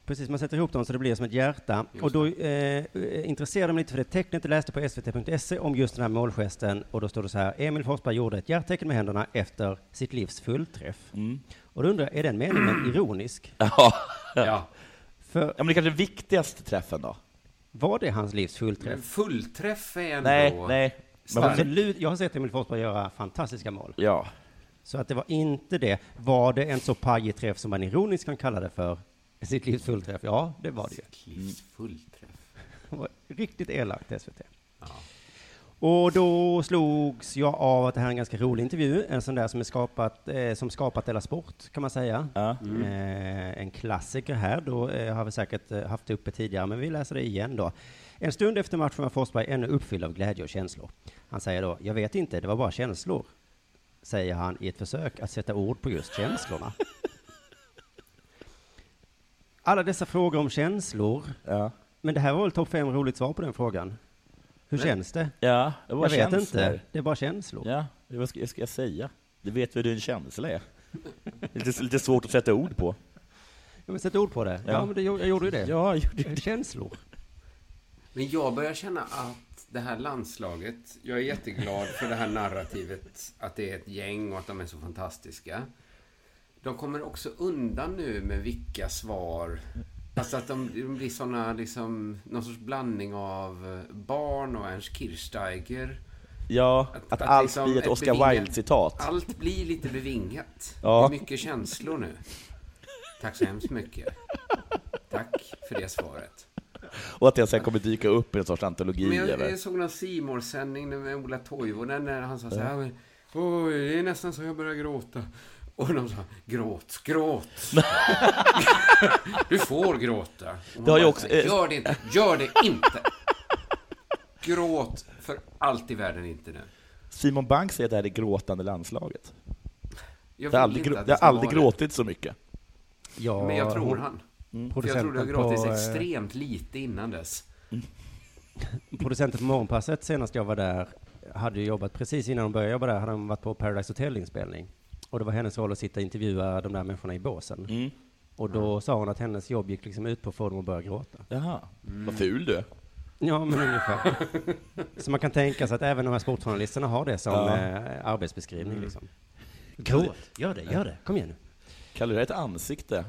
Precis, man sätter ihop dem så det blir som ett hjärta. Just och då eh, intresserade mig lite för det tecknet jag läste på svt.se om just den här målgesten. Och då står det så här, Emil Forsberg gjorde ett hjärttecken med händerna efter sitt livs fullträff. Mm. Och då undrar jag, är den meningen ironisk? Ja. Ja. För ja, men det kanske är viktigaste träffen då? var det hans livs fullträff? Men fullträff är ändå... Nej, nej. Men, Absolut, jag har sett Emil Forsberg göra fantastiska mål. ja. Så att det var inte det. Var det en så pajig träff som man ironiskt kan kalla det för? Sitt livs fullträff? Ja, det var det ju. Livs fullträff. Riktigt elakt, SVT. Och då slogs jag av att det här är en ganska rolig intervju, en sån där som är skapat, eh, som skapat Della Sport, kan man säga. Ja. Eh, en klassiker här, då eh, har vi säkert eh, haft det uppe tidigare, men vi läser det igen då. En stund efter matchen var Forsberg ännu uppfylld av glädje och känslor. Han säger då, jag vet inte, det var bara känslor, säger han i ett försök att sätta ord på just känslorna. Alla dessa frågor om känslor, Ja. men det här var väl topp fem roligt svar på den frågan? Hur Men- känns det? Ja, det var jag vet känslor. inte. Det är bara känslor. Ja, det- vad ska, ska jag säga? Du vet vad en känsla är. Lite, lite svårt att sätta ord på. Ja, men sätt ord på det. Ja, Ja. men det, jag gjorde ju det. Ja, jag gjorde Det är Känslor. Men jag börjar känna att det här landslaget, jag är jätteglad för det här narrativet, att det är ett gäng och att de är så fantastiska. De kommer också undan nu med vilka svar. Alltså att de, de blir såna, liksom, någon sorts blandning av eh, barn och Ernst Kirchsteiger. Ja, att, att allt liksom blir ett ett Oscar Wilde-citat. Allt blir lite bevingat. Ja. Det är mycket känslor nu. Tack så hemskt mycket. Tack för det svaret. Och att det sen kommer dyka upp i en sorts antologi. Men jag, jag såg någon C sändning med Ola Toivonen när han sa så här. Oj, det är nästan så jag börjar gråta. Och de sa, gråt, gråt. du får gråta. Det har bara, också- så här, Gör det inte, gör det inte. Gråt för allt i världen inte nu. Simon Bank säger att det här är det gråtande landslaget. Jag Det har aldrig, grå- ska aldrig gråtit så mycket. Ja, Men jag tror han. Mm. För jag tror det har gråtits på, eh, extremt lite innan dess. Producenten på Morgonpasset senast jag var där hade jobbat precis innan hon började jobba där hade hon varit på Paradise Hotel-inspelning. Och det var hennes roll att sitta och intervjua de där människorna i båsen. Mm. Och då sa hon att hennes jobb gick liksom ut på att få dem att börja gråta. Jaha, vad ful du är. Ja, men ungefär. Så man kan tänka sig att även de här sportjournalisterna har det som Ja. eh, arbetsbeskrivning. Mm. Liksom. Gråt, gör det, gör det, kom igen nu. Kallar du det ett ansikte?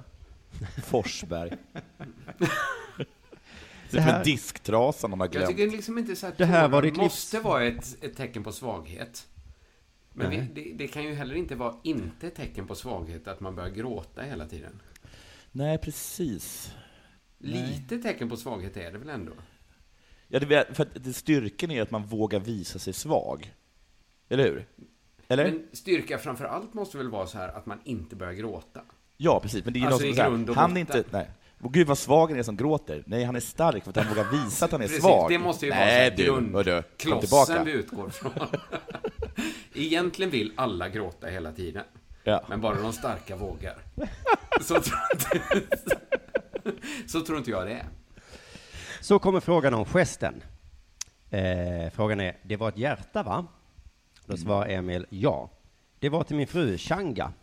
Forsberg. Det Det är här- som en disktrasa de har Jag glömt. tycker liksom inte så att Det här var livs- måste vara ett, ett tecken på svaghet. Men vi, Nej. det, det kan ju heller inte vara inte tecken på svaghet att man börjar gråta hela tiden. Nej, precis. Lite tecken på svaghet är det väl ändå? Ja, det, för att styrkan är att man vågar visa sig svag. Eller hur? Eller? Men styrka framför allt måste väl vara så här att man inte börjar gråta. ja, precis. Men det är Alltså någon som säger, han är inte... Nej. Och gud vad svag han är som gråter. Nej, han är stark för att han vågar visa att han är Precis, svag. det måste ju vara Nej kom klossen vi utgår från. Egentligen vill alla gråta hela tiden. Ja. Men bara de starka vågar. Så tror, inte, så tror inte jag det är. Så kommer frågan om gesten. Eh, frågan är, det var ett hjärta va? Då svarar Emil, ja. Det var till min fru, Changa.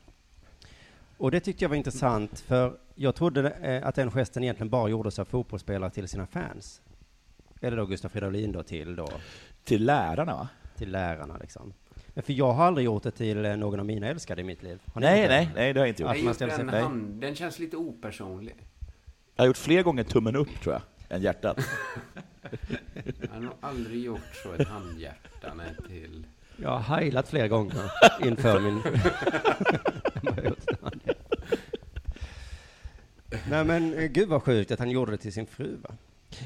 Och det tyckte jag var intressant, för jag trodde eh, att den gesten egentligen bara gjordes av fotbollsspelare till sina fans. Eller då Gustaf Fridolin då till då? Till lärarna va? Till lärarna liksom. Men för jag har aldrig gjort det till eh, någon av mina älskade i mitt liv. Nej, nej, nej, det har jag inte gjort. Jag gjort sig den, hand, den känns lite opersonlig. Jag har gjort fler gånger tummen upp tror jag, än hjärtat. Jag har nog aldrig gjort så ett handhjärta nej, till... Jag har heilat flera gånger inför min... Nej men eh, gud vad sjukt att han gjorde det till sin fru va?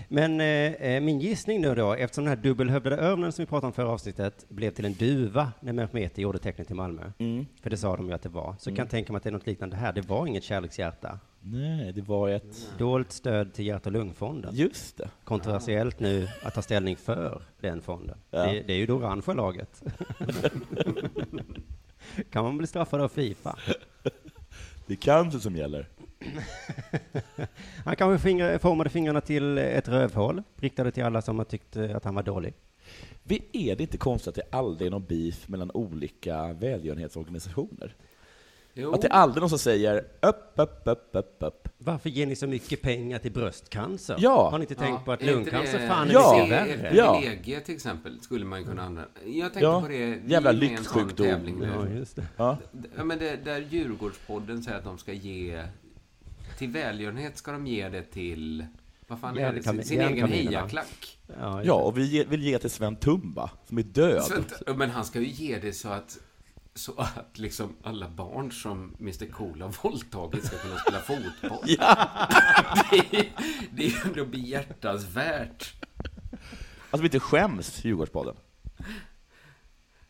Men eh, eh, min gissning nu då, eftersom den här dubbelhövdade örnen som vi pratade om förra avsnittet blev till en duva när Mehmeti gjorde tecknet till Malmö, Mm. för det sa de ju att det var, så Mm. kan jag tänka mig att det är något liknande här. Det var inget kärlekshjärta. Nej, det var ett... Dolt stöd till hjärt och lungfonden. Just det. Kontroversiellt nu att ta ställning för den fonden. Ja. Det, det är ju det orangea laget. kan man bli straffad av Fifa? Det är cancer som gäller. Han kanske finger, formade fingrarna till ett rövhål, riktade till alla som har tyckt eh, att han var dålig. Vi- Är det inte konstigt att det aldrig är någon beef mellan olika välgörenhetsorganisationer? Jo. Att det aldrig är någon som säger upp, upp, upp, upp, upp. Varför ger ni så mycket pengar till bröstcancer? Ja. Har ni inte tänkt på att lungcancer det- fan är Ja. mycket värre? Ja. privilegie till exempel skulle man ju kunna använda. Jag tänkte Ja, på det. vi jävla lyxsjukdom. Ja, just det. Ja. Ja, men det, där Djurgårdspodden säger att de ska ge... Till välgörenhet ska de ge det till... Vad fan är det? Sin, sin egen hejaklack. Ja, Ja, och vi ge- vill ge till Sven Tumba, som är död. Att, men han ska ju ge det så att så att liksom alla barn som Mr Cool har våldtagit ska kunna spela fotboll. Ja. det, är, det är ju ändå behjärtansvärt. Alltså vi inte skäms, Djurgårdspodden.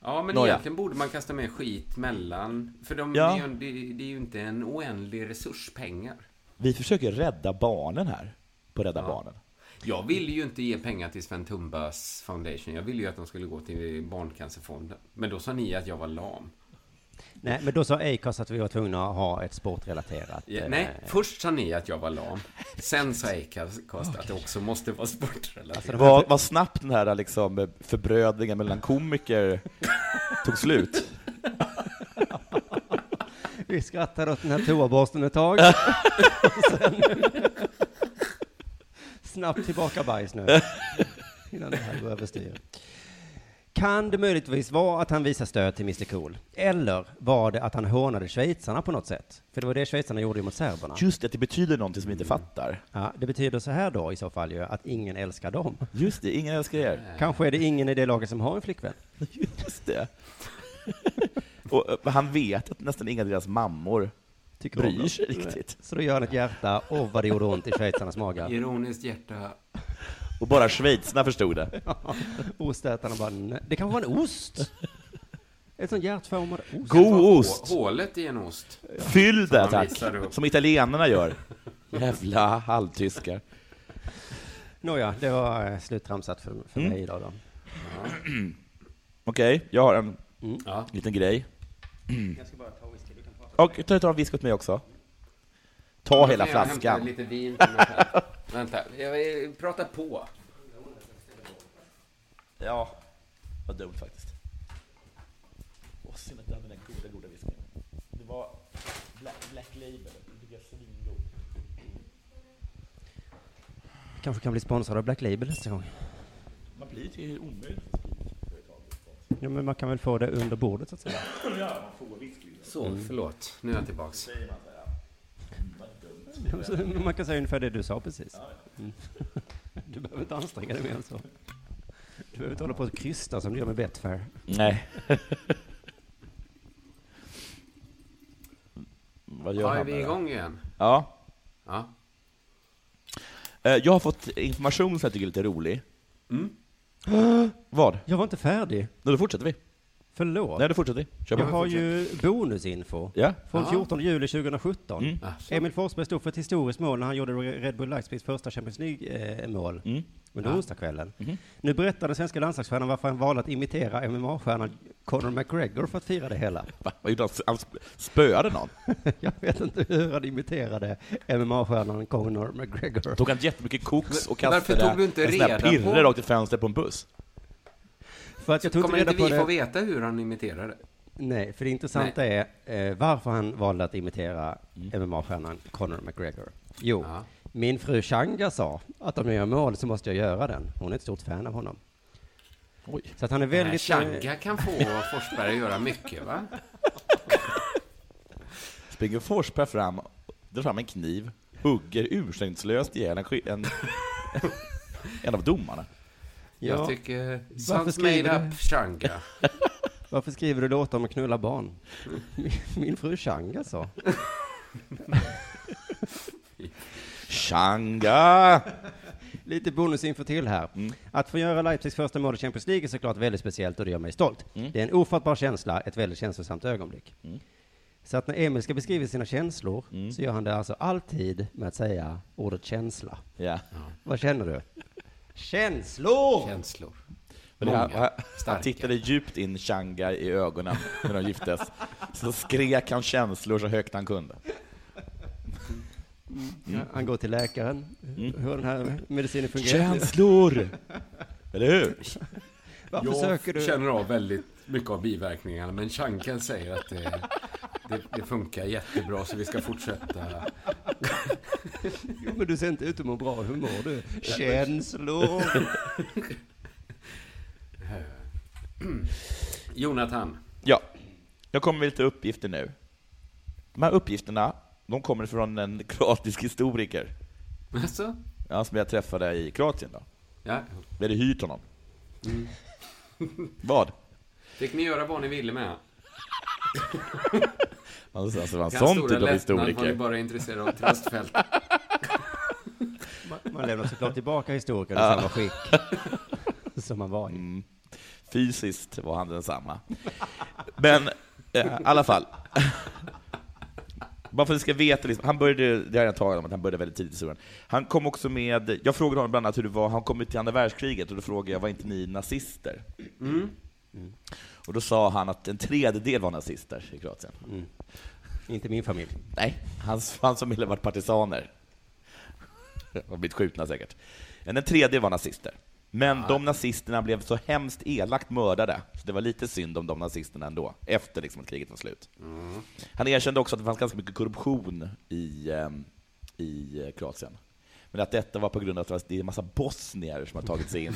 Ja, men Nåja. egentligen borde man kasta med skit mellan... För de, Ja. det, är ju, det, det är ju inte en oändlig resurs pengar. Vi försöker rädda barnen här, på Rädda Ja. Barnen. Jag ville ju inte ge pengar till Sven Tumbas Foundation. Jag ville ju att de skulle gå till Barncancerfonden. Men då sa ni att jag var lam. Nej, men då sa Acast att vi var tvungna att ha ett sportrelaterat. Ja, eh, nej, först sa ni att jag var lam. Sen sa Acast att det också måste vara Alltså, sportrelaterat. Vad, vad snabbt den här liksom, förbrödringen mellan komiker tog slut. Vi skrattade åt den här toaborsten ett tag. Snabbt tillbaka bajs nu. Innan det här går överstyr. Kan det möjligtvis vara att han visar stöd till Mr Cool? Eller var det att han hånade schweizarna på något sätt? För det var det schweizarna gjorde mot serberna. Just det, det betyder någonting som vi inte fattar. Ja, det betyder så här då i så fall ju, att ingen älskar dem. Just det, ingen älskar er. Kanske är det ingen i det laget som har en flickvän. Just det. Och eh, han vet att nästan inga av deras mammor Tycker bryr sig riktigt. Så då gör han ett hjärta, och vad det gjorde ont i schweizarnas magar. Ironiskt hjärta. Och bara schweizarna förstod det. Ja, Ostätarna bara, nej. det kanske var en ost? Ett sånt hjärtformad ost? God ost! Hålet i en ost. Fyll det tack! Som italienarna gör. Jävla halvtyskar. Nåja, det var eh, sluttramsat för, för Mm. mig idag då. Okej, jag har en Ja. liten grej. Jag ska bara ta whisky. Och ta, whisky åt mig också. Ta hela Jag hämtar flaskan. lite vin. Vänta, jag pratar på. Ja, vad dumt faktiskt. Åh, synd att jag hade den goda, goda whiskyn. Det var Black, Black Label, jag är svingod. Kanske kan bli sponsrad av Black Label nästa gång. Man blir till omöjligt Ja, men man kan väl få det under bordet så att säga. Ja, man får whisky. Så, förlåt. Nu är jag tillbaks. Man kan säga ungefär det du sa precis. Mm. Du behöver inte anstränga dig mer än så. Du behöver inte hålla på och krysta som du gör med Betfair. Nej. Vad gör är vi igång igen? Ja. Ja. Eh, Jag har fått information som jag tycker är lite rolig. Mm. Vad? Jag var inte färdig. Då fortsätter vi. Förlåt. Nej, du fortsätter. Kör jag har ju bonusinfo. Ja. Från Ja. 14 juli 2017. Mm. Emil Forsberg stod för ett historiskt mål när han gjorde Red Bull Leipzigs första Champions League-mål Mm. under Ja. onsdagskvällen. Mhm. Nu berättar den svenska landslagsstjärnan varför han valde att imitera MMA-stjärnan Conor McGregor för att fira det hela. Va? Vad gjorde han? Han sp- spöade någon? jag vet inte hur han imiterade MMA-stjärnan Conor McGregor. Tog han jättemycket koks och varför kastade tog du inte en sån där pirre rakt i fönstret på en buss? För att jag tog Kommer inte vi på få det. veta hur han imiterade? Nej, för det intressanta är eh, varför han valde att imitera Mm. MMA-stjärnan Conor McGregor. Jo, min fru Changa sa att om jag gör mål så måste jag göra den. Hon är ett stort fan av honom. Oj. Så att han är väldigt... Changa kan få Forsberg att göra mycket, va? Springer Forsberg fram, drar fram en kniv, hugger ursäktslöst ihjäl en, en, en av domarna. Jag tycker... Varför Sounds skriver made du- up, Changa. Varför skriver du låtar om att knulla barn? Min, min fru Changa sa. Changa! Lite bonusinfo till här. Att få göra Leipzigs första mål i Champions League är såklart väldigt speciellt och det gör mig stolt. Det är en ofattbar känsla, ett väldigt känslosamt ögonblick. Så att när Emil ska beskriva sina känslor så gör han det alltså alltid med att säga ordet känsla. Ja. Vad känner du? Känslor! Känslor. Men det, han, Många. tittade djupt in Changa i ögonen när de giftes. Så skrek han känslor så högt han kunde. Ja, Han går till läkaren. Hur den här medicinen fungerar. Känslor! Eller hur? Varför jag söker du? känner av väldigt mycket av biverkningarna, men Chanka säger att det, det, det funkar jättebra, så vi ska fortsätta. Jo, men du ser inte ut att må bra. Hur mår du? Känslor! Jonathan. Ja, jag kommer med lite uppgifter nu. De här uppgifterna, de kommer från en kroatisk historiker. Alltså? Ja, som jag träffade i Kroatien då. Ja. Vi hade hyrt honom. Mm. Vad? Fick ni göra vad ni ville med? Alltså, alltså, en sån stora typ av historiker. var ni bara intresserade av tröstfält? Man, man lämnar såklart tillbaka historikern i Ja. samma skick som man var i. Mm. Fysiskt var han densamma. Men eh, i alla fall. Bara för att ni ska veta, liksom, han började, det har jag talat om, att han började väldigt tidigt i historien. Han kom också med, jag frågade honom bland annat hur det var, han kom ut till andra världskriget, och då frågade jag, var inte ni nazister? Mm. Mm. Och då sa han att en tredjedel var nazister i Kroatien. Inte min familj. Nej, hans, hans familj har varit partisaner. Och blivit skjutna säkert. Men en tredjedel var nazister. Men de nazisterna blev så hemskt elakt mördade, så det var lite synd om de nazisterna ändå, efter liksom att kriget var slut. Mm. Han erkände också att det fanns ganska mycket korruption i, ehm, i eh, Kroatien. Men att detta var på grund av att det är en massa bosnier som har tagit sig in.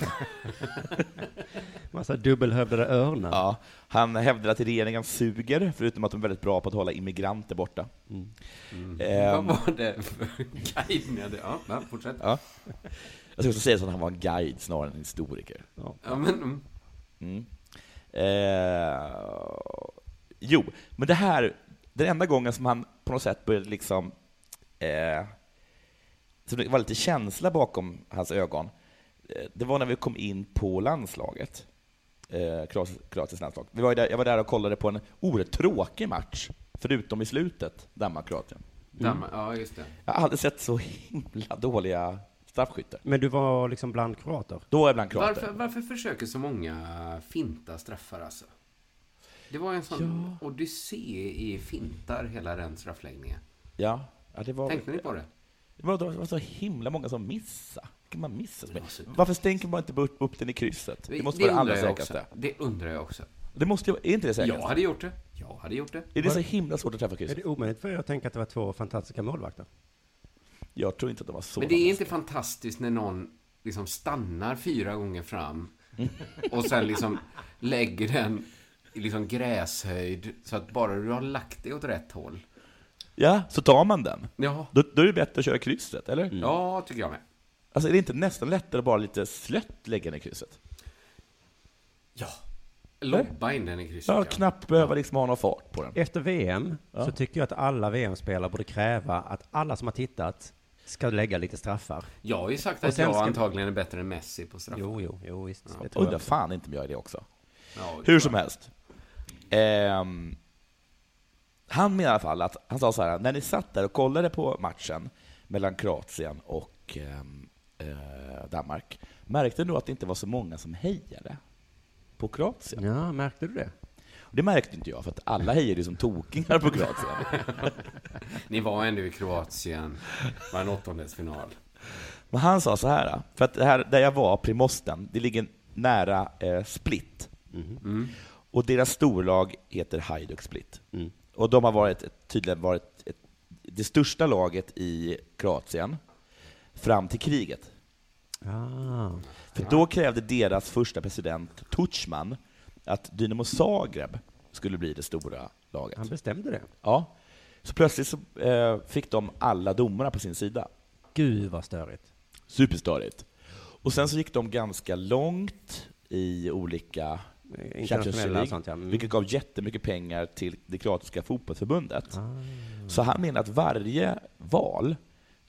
Massa dubbelhövdade örnar. Ja, han hävdade att regeringen suger, förutom att de är väldigt bra på att hålla immigranter borta. Mm. Ehm, Vad var det för guide? Ja, va, fortsätt. Ja. Jag ska också säga så att han var en guide snarare än en historiker. Ja. Ja, men... mm. Mm. Eh, jo, men det här, den enda gången som han på något sätt började liksom, eh, så det var lite känsla bakom hans ögon, eh, det var när vi kom in på landslaget, eh, Kroat- Kroatiens landslag. Vi var där, jag var där och kollade på en oerhört tråkig match, förutom i slutet, Danmark-Kroatien. Dammar, ja, just det. Jag har aldrig sett så himla dåliga straffskyttar. Men du var liksom bland kroater? Då är jag bland kroater. Varför, varför försöker så många finta straffar alltså? Det var en sån odyssé i fintar, hela den straffläggningen. Ja, ja det var... Tänkte ni på det? Det var, det var så himla många som missade. Kan man missa? så mycket? så- Varför stänker man inte upp, upp den i krysset? Det måste vara det allra säkraste. också. Det undrar jag också. Det måste ju, är inte det säkraste? Jag hade gjort det. Jag hade gjort det. Är det så himla svårt att träffa Är krysset? det omöjligt för er att tänka att det var två fantastiska målvakter? Jag tror inte att de var så Men det är inte fantastiskt när någon liksom stannar fyra gånger fram och sen liksom lägger den i liksom gräshöjd så att bara du har lagt det åt rätt håll. Ja, så tar man den. Ja. Då, då är det bättre att köra krysset, eller? Ja, tycker jag med. Alltså är det inte nästan lättare att bara lite slött lägga den i krysset? Ja. Lobba in den i krysset. Ja, knappt behöva liksom ha någon fart på den. Efter VM Ja. så tycker jag att alla VM-spelare borde kräva att alla som har tittat ska lägga lite straffar. Jag har ju sagt att jag ska- antagligen är bättre än Messi på straffar. Jo, jo, jo, visst. Ja. Undrar fan inte om jag är det också. Ja, Hur som helst. Ehm, han menar i alla fall att, han sa så här, när ni satt där och kollade på matchen mellan Kroatien och ehm, eh, Danmark, märkte du att det inte var så många som hejade på Kroatien? Ja, märkte du det? Och det märkte inte jag, för att alla hejade ju som tokingar på Kroatien. Ni var ändå i Kroatien, var en åttondelsfinal. Men han sa så här, för att det här, där jag var, Primosten, det ligger nära eh, Split. Mm. Och deras storlag heter Hajduk Split. Mm. Och de har varit, tydligen varit ett, det största laget i Kroatien fram till kriget. Ah. För då krävde deras första president, Tudjman, att Dynamo Zagreb skulle bli det stora laget. Han bestämde det? Ja. Så plötsligt så, eh, fick de alla domarna på sin sida. Gud vad störigt. Superstörigt. Och sen så gick de ganska långt i olika Internationella Champions League, sånt, ja. Mm. vilket gav jättemycket pengar till det kroatiska fotbollsförbundet. Ah. Så han menar att varje val,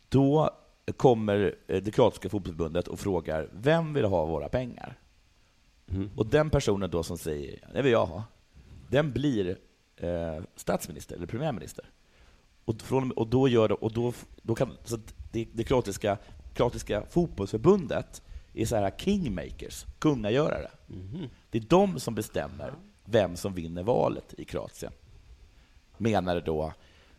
då kommer eh, det kroatiska fotbollsförbundet och frågar vem vill ha våra pengar? Mm. Och den personen då som säger det vill jag ha, den blir eh, statsminister eller premiärminister. Och, från, och då gör det, och då, då kan, så det, det kroatiska, kroatiska fotbollsförbundet är så här kingmakers, kungagörare. Mhm. Det är de som bestämmer vem som vinner valet i Kroatien. Menade då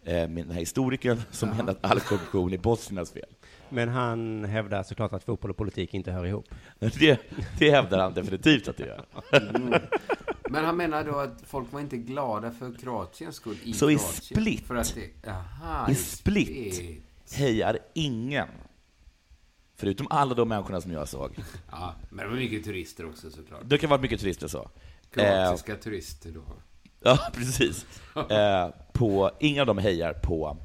eh, den här historikern som Jaha. menar att all korruption är bosniernas fel. Men han hävdar såklart att fotboll och politik inte hör ihop. Det, det hävdar han definitivt att det gör. Mm. Men han menar då att folk var inte glada för Kroatiens skull i Så i Kroatien? Split, För att det, aha, i Split hejar ingen, förutom alla de människorna som jag såg. Ja, men det var mycket turister också såklart. Det kan vara mycket turister så. Kroatiska turister då. Ja, precis. Eh, på, inga av dem hejar på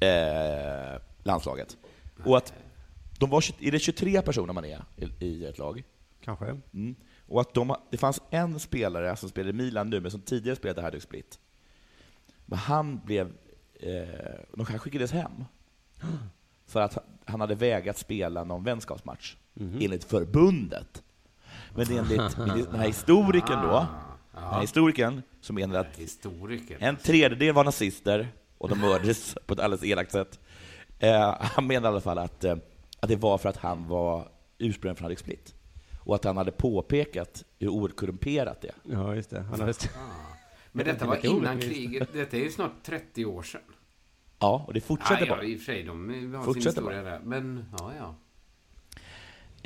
eh, landslaget. Och att de var, 20 är det 23 personer man är i, i ett lag? Kanske. Mm. Och att de, det fanns en spelare som spelade i Milan nu, men som tidigare spelade Hajduk Split. Men han blev... Eh, de kanske skickades hem. För att han hade vägrat spela någon vänskapsmatch, Mhm. enligt förbundet. Men enligt den här historikern då, den här historikern som menar att en tredjedel var nazister och de mördades på ett alldeles elakt sätt. Eh, han menar i alla fall att, eh, att det var för att han var ursprungligen från Hajduk Split. Och att han hade påpekat hur oerhört korrumperat det är. Ja, just det. Han hade... Men Det detta var innan kriget. Detta är ju snart 30 år sedan. Ja, och det fortsätter ja, bara. Ja, i och för sig. De har sin Fortsätter historia där. Men, ja, ja.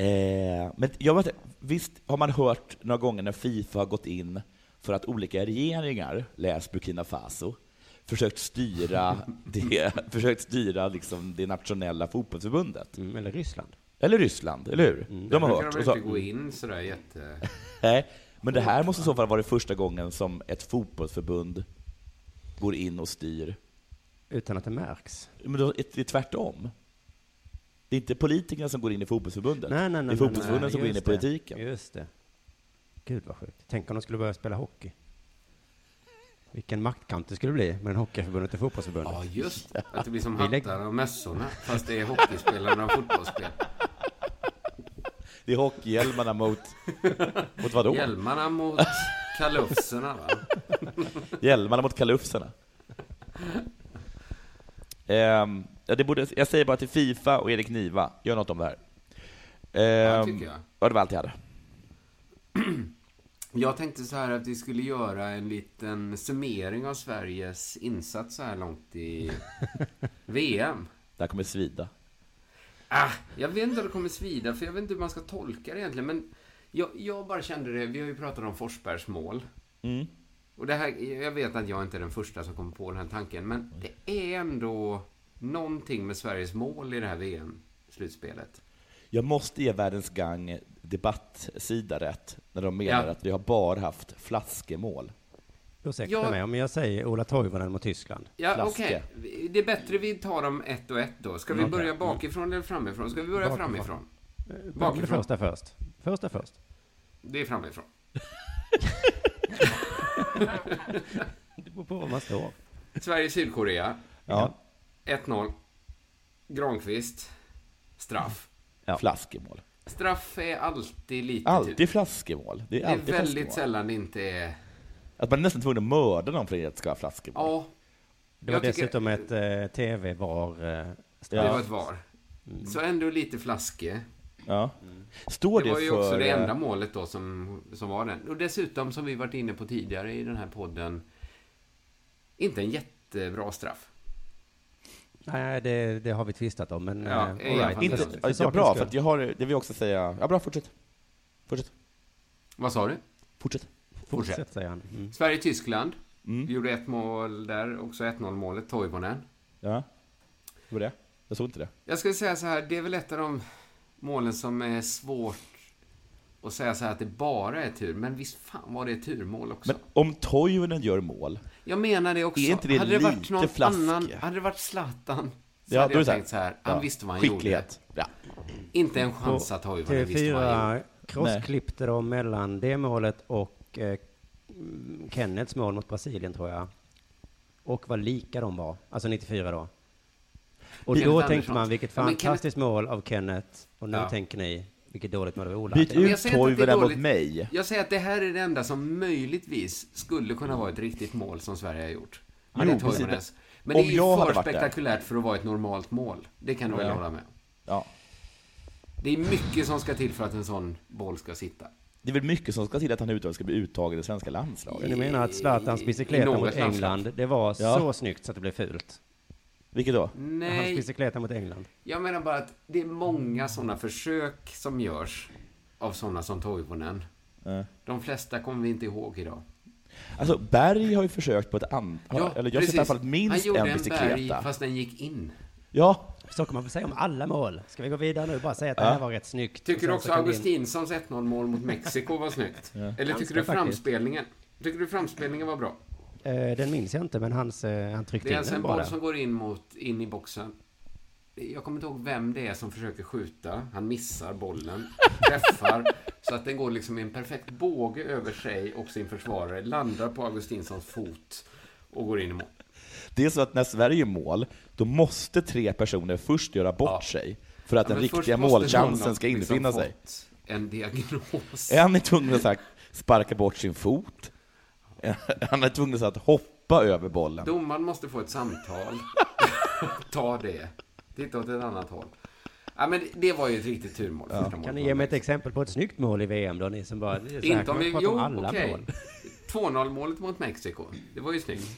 Eh, men jag vet, visst har man hört några gånger när Fifa har gått in för att olika regeringar, läs Burkina Faso, försökt styra det, försökt styra liksom det nationella fotbollsförbundet. Mm, eller Ryssland. Eller Ryssland, eller hur? De har hört. de Och så- inte gå in sådär jätte... Nej, men det här måste i så fall vara det första gången som ett fotbollsförbund går in och styr. Utan att det märks. Men då, är det tvärtom. Det är inte politikerna som går in i fotbollsförbundet. Nej, nej, nej. det är fotbollsförbunden nej, som går in i politiken. Det, just det. Gud vad sjukt. Tänk om de skulle börja spela hockey. Vilken maktkamp det skulle bli mellan Hockeyförbundet och Fotbollsförbundet. Ja, just det. Att det blir som hattar och mössorna. Fast det är hockeyspelarna och fotbollsspel. Det är hockeyhjälmarna mot... mot vadå? Hjälmarna mot kalufserna, va? Hjälmarna mot kalufserna. Ehm, ja, det borde, jag säger bara till Fifa och Erik Niva, gör något om det här. Ehm, tycker jag. Ja, det var allt jag hade. Jag tänkte så här att vi skulle göra en liten summering av Sveriges insats så här långt i VM. Det här kommer svida. Ah, jag vet inte om det kommer svida, för jag vet inte hur man ska tolka det egentligen. Men jag, jag bara kände det, vi har ju pratat om Forsbergs mål. Mm. Och det här, jag vet att jag inte är den första som kommer på den här tanken, men det är ändå någonting med Sveriges mål i det här VM-slutspelet. Jag måste ge Världens Gang debattsida rätt, när de menar Ja. att vi har bara haft flaskemål. Ursäkta Ja. mig om jag säger Ola Toivonen mot Tyskland. Ja, Flaska. okej. Det är bättre vi tar dem ett och ett då. Ska vi Okej. börja bakifrån eller framifrån? Ska vi börja Bakifrån. framifrån? Bakifrån. Det Bakifrån. första först. Första först. Det är framifrån. Det beror på var man står. Sverige-Sydkorea. Ja. 1-0. Granqvist. Straff. Ja. Flaskemål. Straff är alltid lite... Alltid flaskemål. Det är Det är alltid väldigt flaskemål. sällan det inte är Att man är nästan tvungen att mörda någon för att det ska vara flaskemål. Ja. Det var Jag tycker- dessutom ett eh, tv-var. Eh, Det var ett VAR. Så ändå lite flaske. Ja. Står det det var ju för, också det eh, enda målet då som, som var den. Och dessutom, som vi varit inne på tidigare i den här podden, inte en jättebra straff. Nej, det, det har vi tvistat om, men... Ja, eh, right. Inte, För- för ja, bra, för att jag har, det vill jag också säga. Ja, bra, fortsätt. Fortsätt. Vad sa du? Fortsätt. Fortsätt. Fortsätt, säger han. Mm. Sverige-Tyskland. Mm. Vi gjorde ett mål där, också 1-0 målet, Toivonen. Ja. Hur var det? Jag såg inte det. Jag skulle säga så här, det är väl ett av de målen som är svårt att säga så här att det bara är tur, men visst fan var det turmål också. Men om Toivonen gör mål, Jag menar det också. Är inte det hade det varit någon flaske? annan, hade det varit Zlatan, så Ja, hade jag tänkt så här, han Ja. visste vad han Skicklighet. gjorde. Ja. Inte en chans att Toivonen visste vad han gjorde. TV4 crossklippte de mellan det målet och eh, Kennets mål mot Brasilien, tror jag. Och vad lika de var. Alltså 94 då. Och Kenneth då Andersson. tänkte man, vilket Ja, men Kenneth- fantastiskt mål av Kenneth. Och nu Ja. tänker ni, vilket dåligt mål av Ola. Byt Men jag ut säger inte att det är Toivonen mot dåligt. mig. Jag säger att det här är det enda som möjligtvis skulle kunna vara ett riktigt mål som Sverige har gjort. Ja, Jo, det är precis. Men Om det är ju jag hade för varit där. spektakulärt för att vara ett normalt mål. Det kan du väl Ja. hålla med Ja. Det är mycket som ska till för att en sån boll ska sitta. Det är väl mycket som ska till att han ska bli uttagen i det svenska landslaget. Ni menar att Zlatans I bicykleta något mot landslag. England, det var Ja. så snyggt så att det blev fult? Vilket då? Hans Nej, bicykleta mot England. jag menar bara att det är många sådana försök som görs av sådana som Toivonen. Ja. De flesta kommer vi inte ihåg idag. Alltså, Berg har ju försökt på ett annat... eller jag har sett i alla fall Han minst gjorde en en bicykleta. berg fast den gick in. Ja, Så kan man väl säga om alla mål. Ska vi gå vidare nu och bara säga att Ja. det här var rätt snyggt? Tycker du också Augustinsons 1-0 mål mot Mexiko var snyggt? Eller tycker Ganska du faktiskt. framspelningen? Tycker du framspelningen var bra? Eh, den minns jag inte, men hans, eh, han tryckte Det är in alltså den en boll som går in, mot, in i boxen. Jag kommer inte ihåg vem det är som försöker skjuta. Han missar bollen, träffar, så att den går liksom i en perfekt båge över sig och sin försvarare, landar på Augustinssons fot och går in i mål. det är så att när Sverige gör mål, då måste tre personer först göra bort Ja. sig för att Ja, den riktiga målchansen ska liksom infinna fått sig. En diagnos. En är tvungen att sparka bort sin fot, han är tvungen att hoppa över bollen. Domaren måste få ett samtal. Ta det. Titta åt ett annat håll. Ja, men det, det var ju ett riktigt turmål. målet Kan ni ge mig ett exempel på ett snyggt mål i VM då? Ni som bara... Inte om vi... Jo, om alla okej. mål. 2-0 målet mot Mexiko. Det var ju snyggt.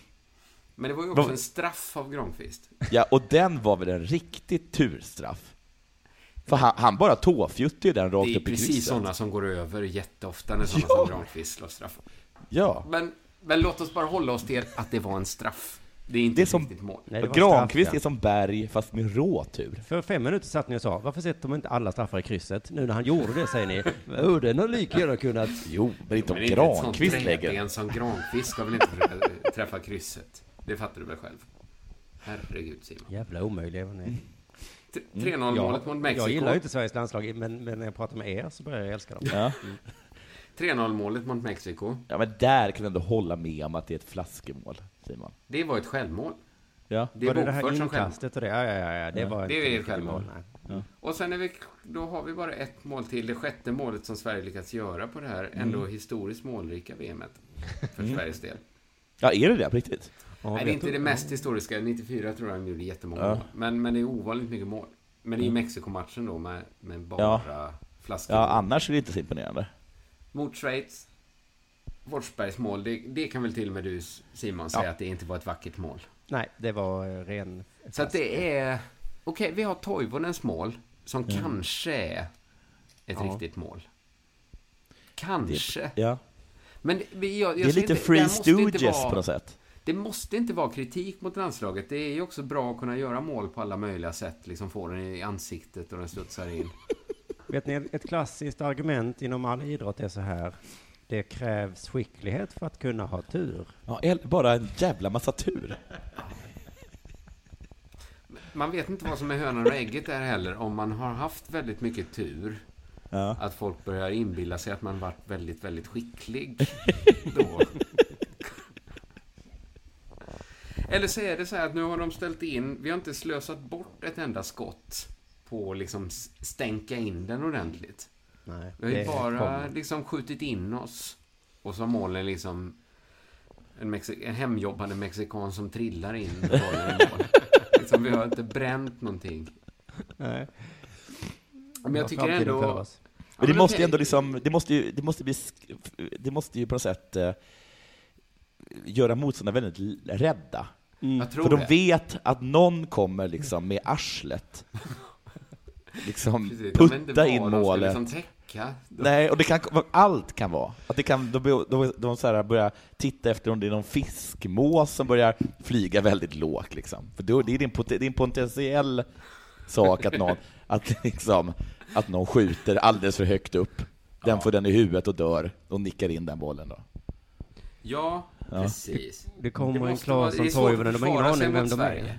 Men det var ju också en straff av Granqvist. Ja, och den var väl en riktig turstraff? För han, han bara tåfjutte ju den rakt Det är upp i precis krysset. sådana som går över jätteofta när sådana Ja. som Granqvist slår straff. Ja. Men, men låt oss bara hålla oss till att det var en straff. Det är inte Det är som- riktigt mål. Nej, Granqvist straff, är som Berg, fast med råtur. För fem minuter satt ni och sa, varför sätter de inte alla straffar i krysset? Nu när han gjorde det säger ni, oh, den har lika gärna kunnat... Jo, men inte om Granqvist lägger träben som Granqvist ska väl inte trä- träffa krysset? Det fattar du väl själv? Herregud Simon. Jävla omöjliga var ni. T- 3-0 målet mot Mexiko. Jag gillar ju inte Sveriges landslag, men, men när jag pratar med er så börjar jag älska dem. Ja. 3-0 målet mot Mexiko. ja, men där kan du ändå hålla med om att det är ett flaskemål, Simon. Det var ett självmål. Ja. Det är var det det här inkastet och det? Ja, ja, ja, ja. det Ja. var Det är ett självmål. nej. Och sen är vi, då har vi bara ett mål till. Det sjätte målet som Sverige lyckats göra på det här ändå historiskt målrika VMet. För Mm. Sveriges del. Ja, är det det på riktigt? Ja, Nej, det är inte det mest historiska. 94 tror jag han gjorde jättemånga Ja. mål. Men, men det är ovanligt mycket mål. Men det är ju Mexikomatchen då med, med bara Ja. flaskor. Ja, annars är det inte så imponerande. Mot Schweiz. Forsbergs mål, det, det kan väl till och med du Simon säga Ja. att det inte var ett vackert mål. Nej, det var eh, ren... Så att det är... Okej, vi har Toivonens mål som kanske är ett Ja. riktigt mål. Kanske. Ja. Men det, vi- jag, jag Det är lite inte- Free det Stooges vara- på något sätt. Det måste inte vara kritik mot landslaget. Det är ju också bra att kunna göra mål på alla möjliga sätt. Liksom få den i ansiktet och den studsar in. Vet ni, ett klassiskt argument inom all idrott är så här. Det krävs skicklighet för att kunna ha tur. Ja, eller bara en jävla massa tur. Man vet inte vad som är hönan och ägget där heller. Om man har haft väldigt mycket tur. Ja. Att folk börjar inbilla sig att man varit väldigt, väldigt skicklig. Då. Eller så är det så här att nu har de ställt in, vi har inte slösat bort ett enda skott på att liksom stänka in den ordentligt. Nej, Vi har ju bara kommer. liksom skjutit in oss. Och så har målen liksom En, Mexi- en hemjobbande mexikan som trillar in bollen i mål. liksom, vi har inte bränt någonting. Nej. Men jag tycker ändå... Men det måste ju ändå liksom, det måste ju, det måste bli, det måste ju på något sätt eh, göra motståndarna väldigt rädda. Tror För de vet att någon kommer liksom med arslet, liksom Precis, putta in målet. liksom täcka. Nej, och det kan, allt kan vara. Att det kan, de, de, de, så här börjar titta efter om det är någon fiskmås som börjar flyga väldigt lågt. Liksom. För då, det, är är en potentiell sak att någon, att liksom, att någon skjuter alldeles för högt upp. Den får den i huvudet och dör och nickar in den bollen. Då. Ja, Ja. precis. Det kommer en Claesson Toivonen, de har ingen aning vem de är.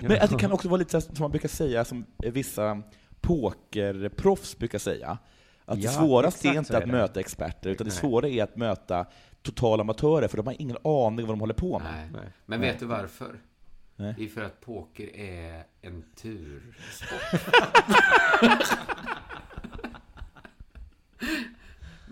Men att det kan också vara lite som man brukar säga, som vissa pokerproffs brukar säga, att Ja, det svåraste är inte är att det. möta experter, utan det Nej. svåra är att möta totala amatörer, för de har ingen aning vad de håller på med. Nej. Men vet du varför? Nej. Det är för att poker är en tursport.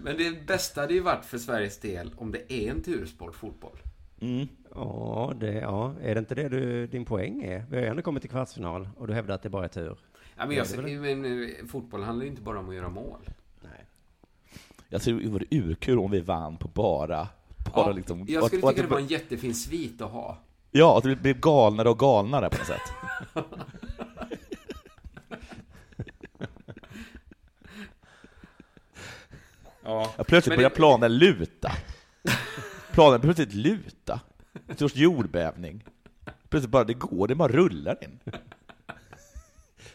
Men det bästa hade ju varit för Sveriges del om det är en tursport, fotboll. Mm. Ja, det, ja, är det inte det du, din poäng är? Vi har ju ändå kommit till kvartsfinal och du hävdar att det bara är tur. Ja, men jag, men, fotboll handlar ju inte bara om att göra mål. Nej. Jag tror det vore urkul om vi vann på bara... bara Ja, liksom, jag skulle och tycka det var en jättefin svit att ha. Ja, att det blir galnare och galnare på något sätt. Ja. Plötsligt börjar det- planen luta. Planen plötsligt luta. En sorts jordbävning. Plötsligt bara, det går, det bara rullar in.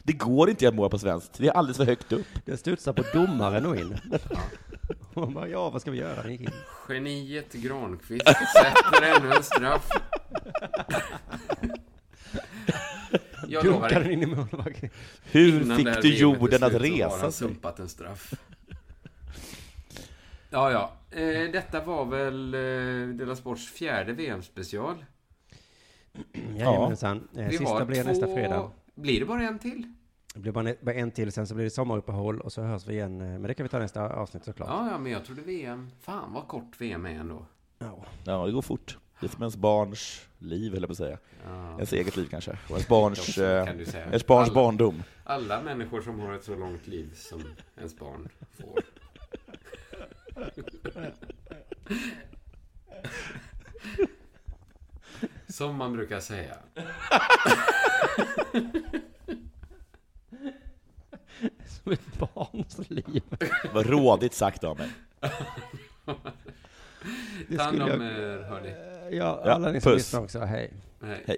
Det går inte att göra mål på svenskt, det är alldeles för högt upp. Det studsar på domaren och in. Man bara, ja, vad ska vi göra? Den gick in. Geniet Granqvist sätter ännu en straff. Jag Dunkar den in i målvakten. Hur Innan fick du jorden att resa sig? sumpat en straff. Ja, ja. Eh, detta var väl eh, Dela Sports fjärde VM-special. Jajamensan. Eh, Vi Sista blir två... nästa fredag. Blir det bara en till? Det blir bara en, bara en till, sen så blir det sommaruppehåll och så hörs vi igen. eh, Men det kan vi ta nästa avsnitt såklart. Ja, ja, men jag trodde VM... Fan vad kort VM är ändå. Ja. Ja, det går fort. Det är som ens barns liv, jag på att säga. Ja. Ens eget liv kanske. Och ens barns, eh, kan du säga. ens barns Alla- barndom. Alla människor som har ett så långt liv som ens barn får. Som man brukar säga. Som ett barns liv. Vad rådigt sagt av mig. Det Ta hand skulle om jag- er, hörni. Ja, Ja, alla ni som lyssnar också, hej. Hej. Hej.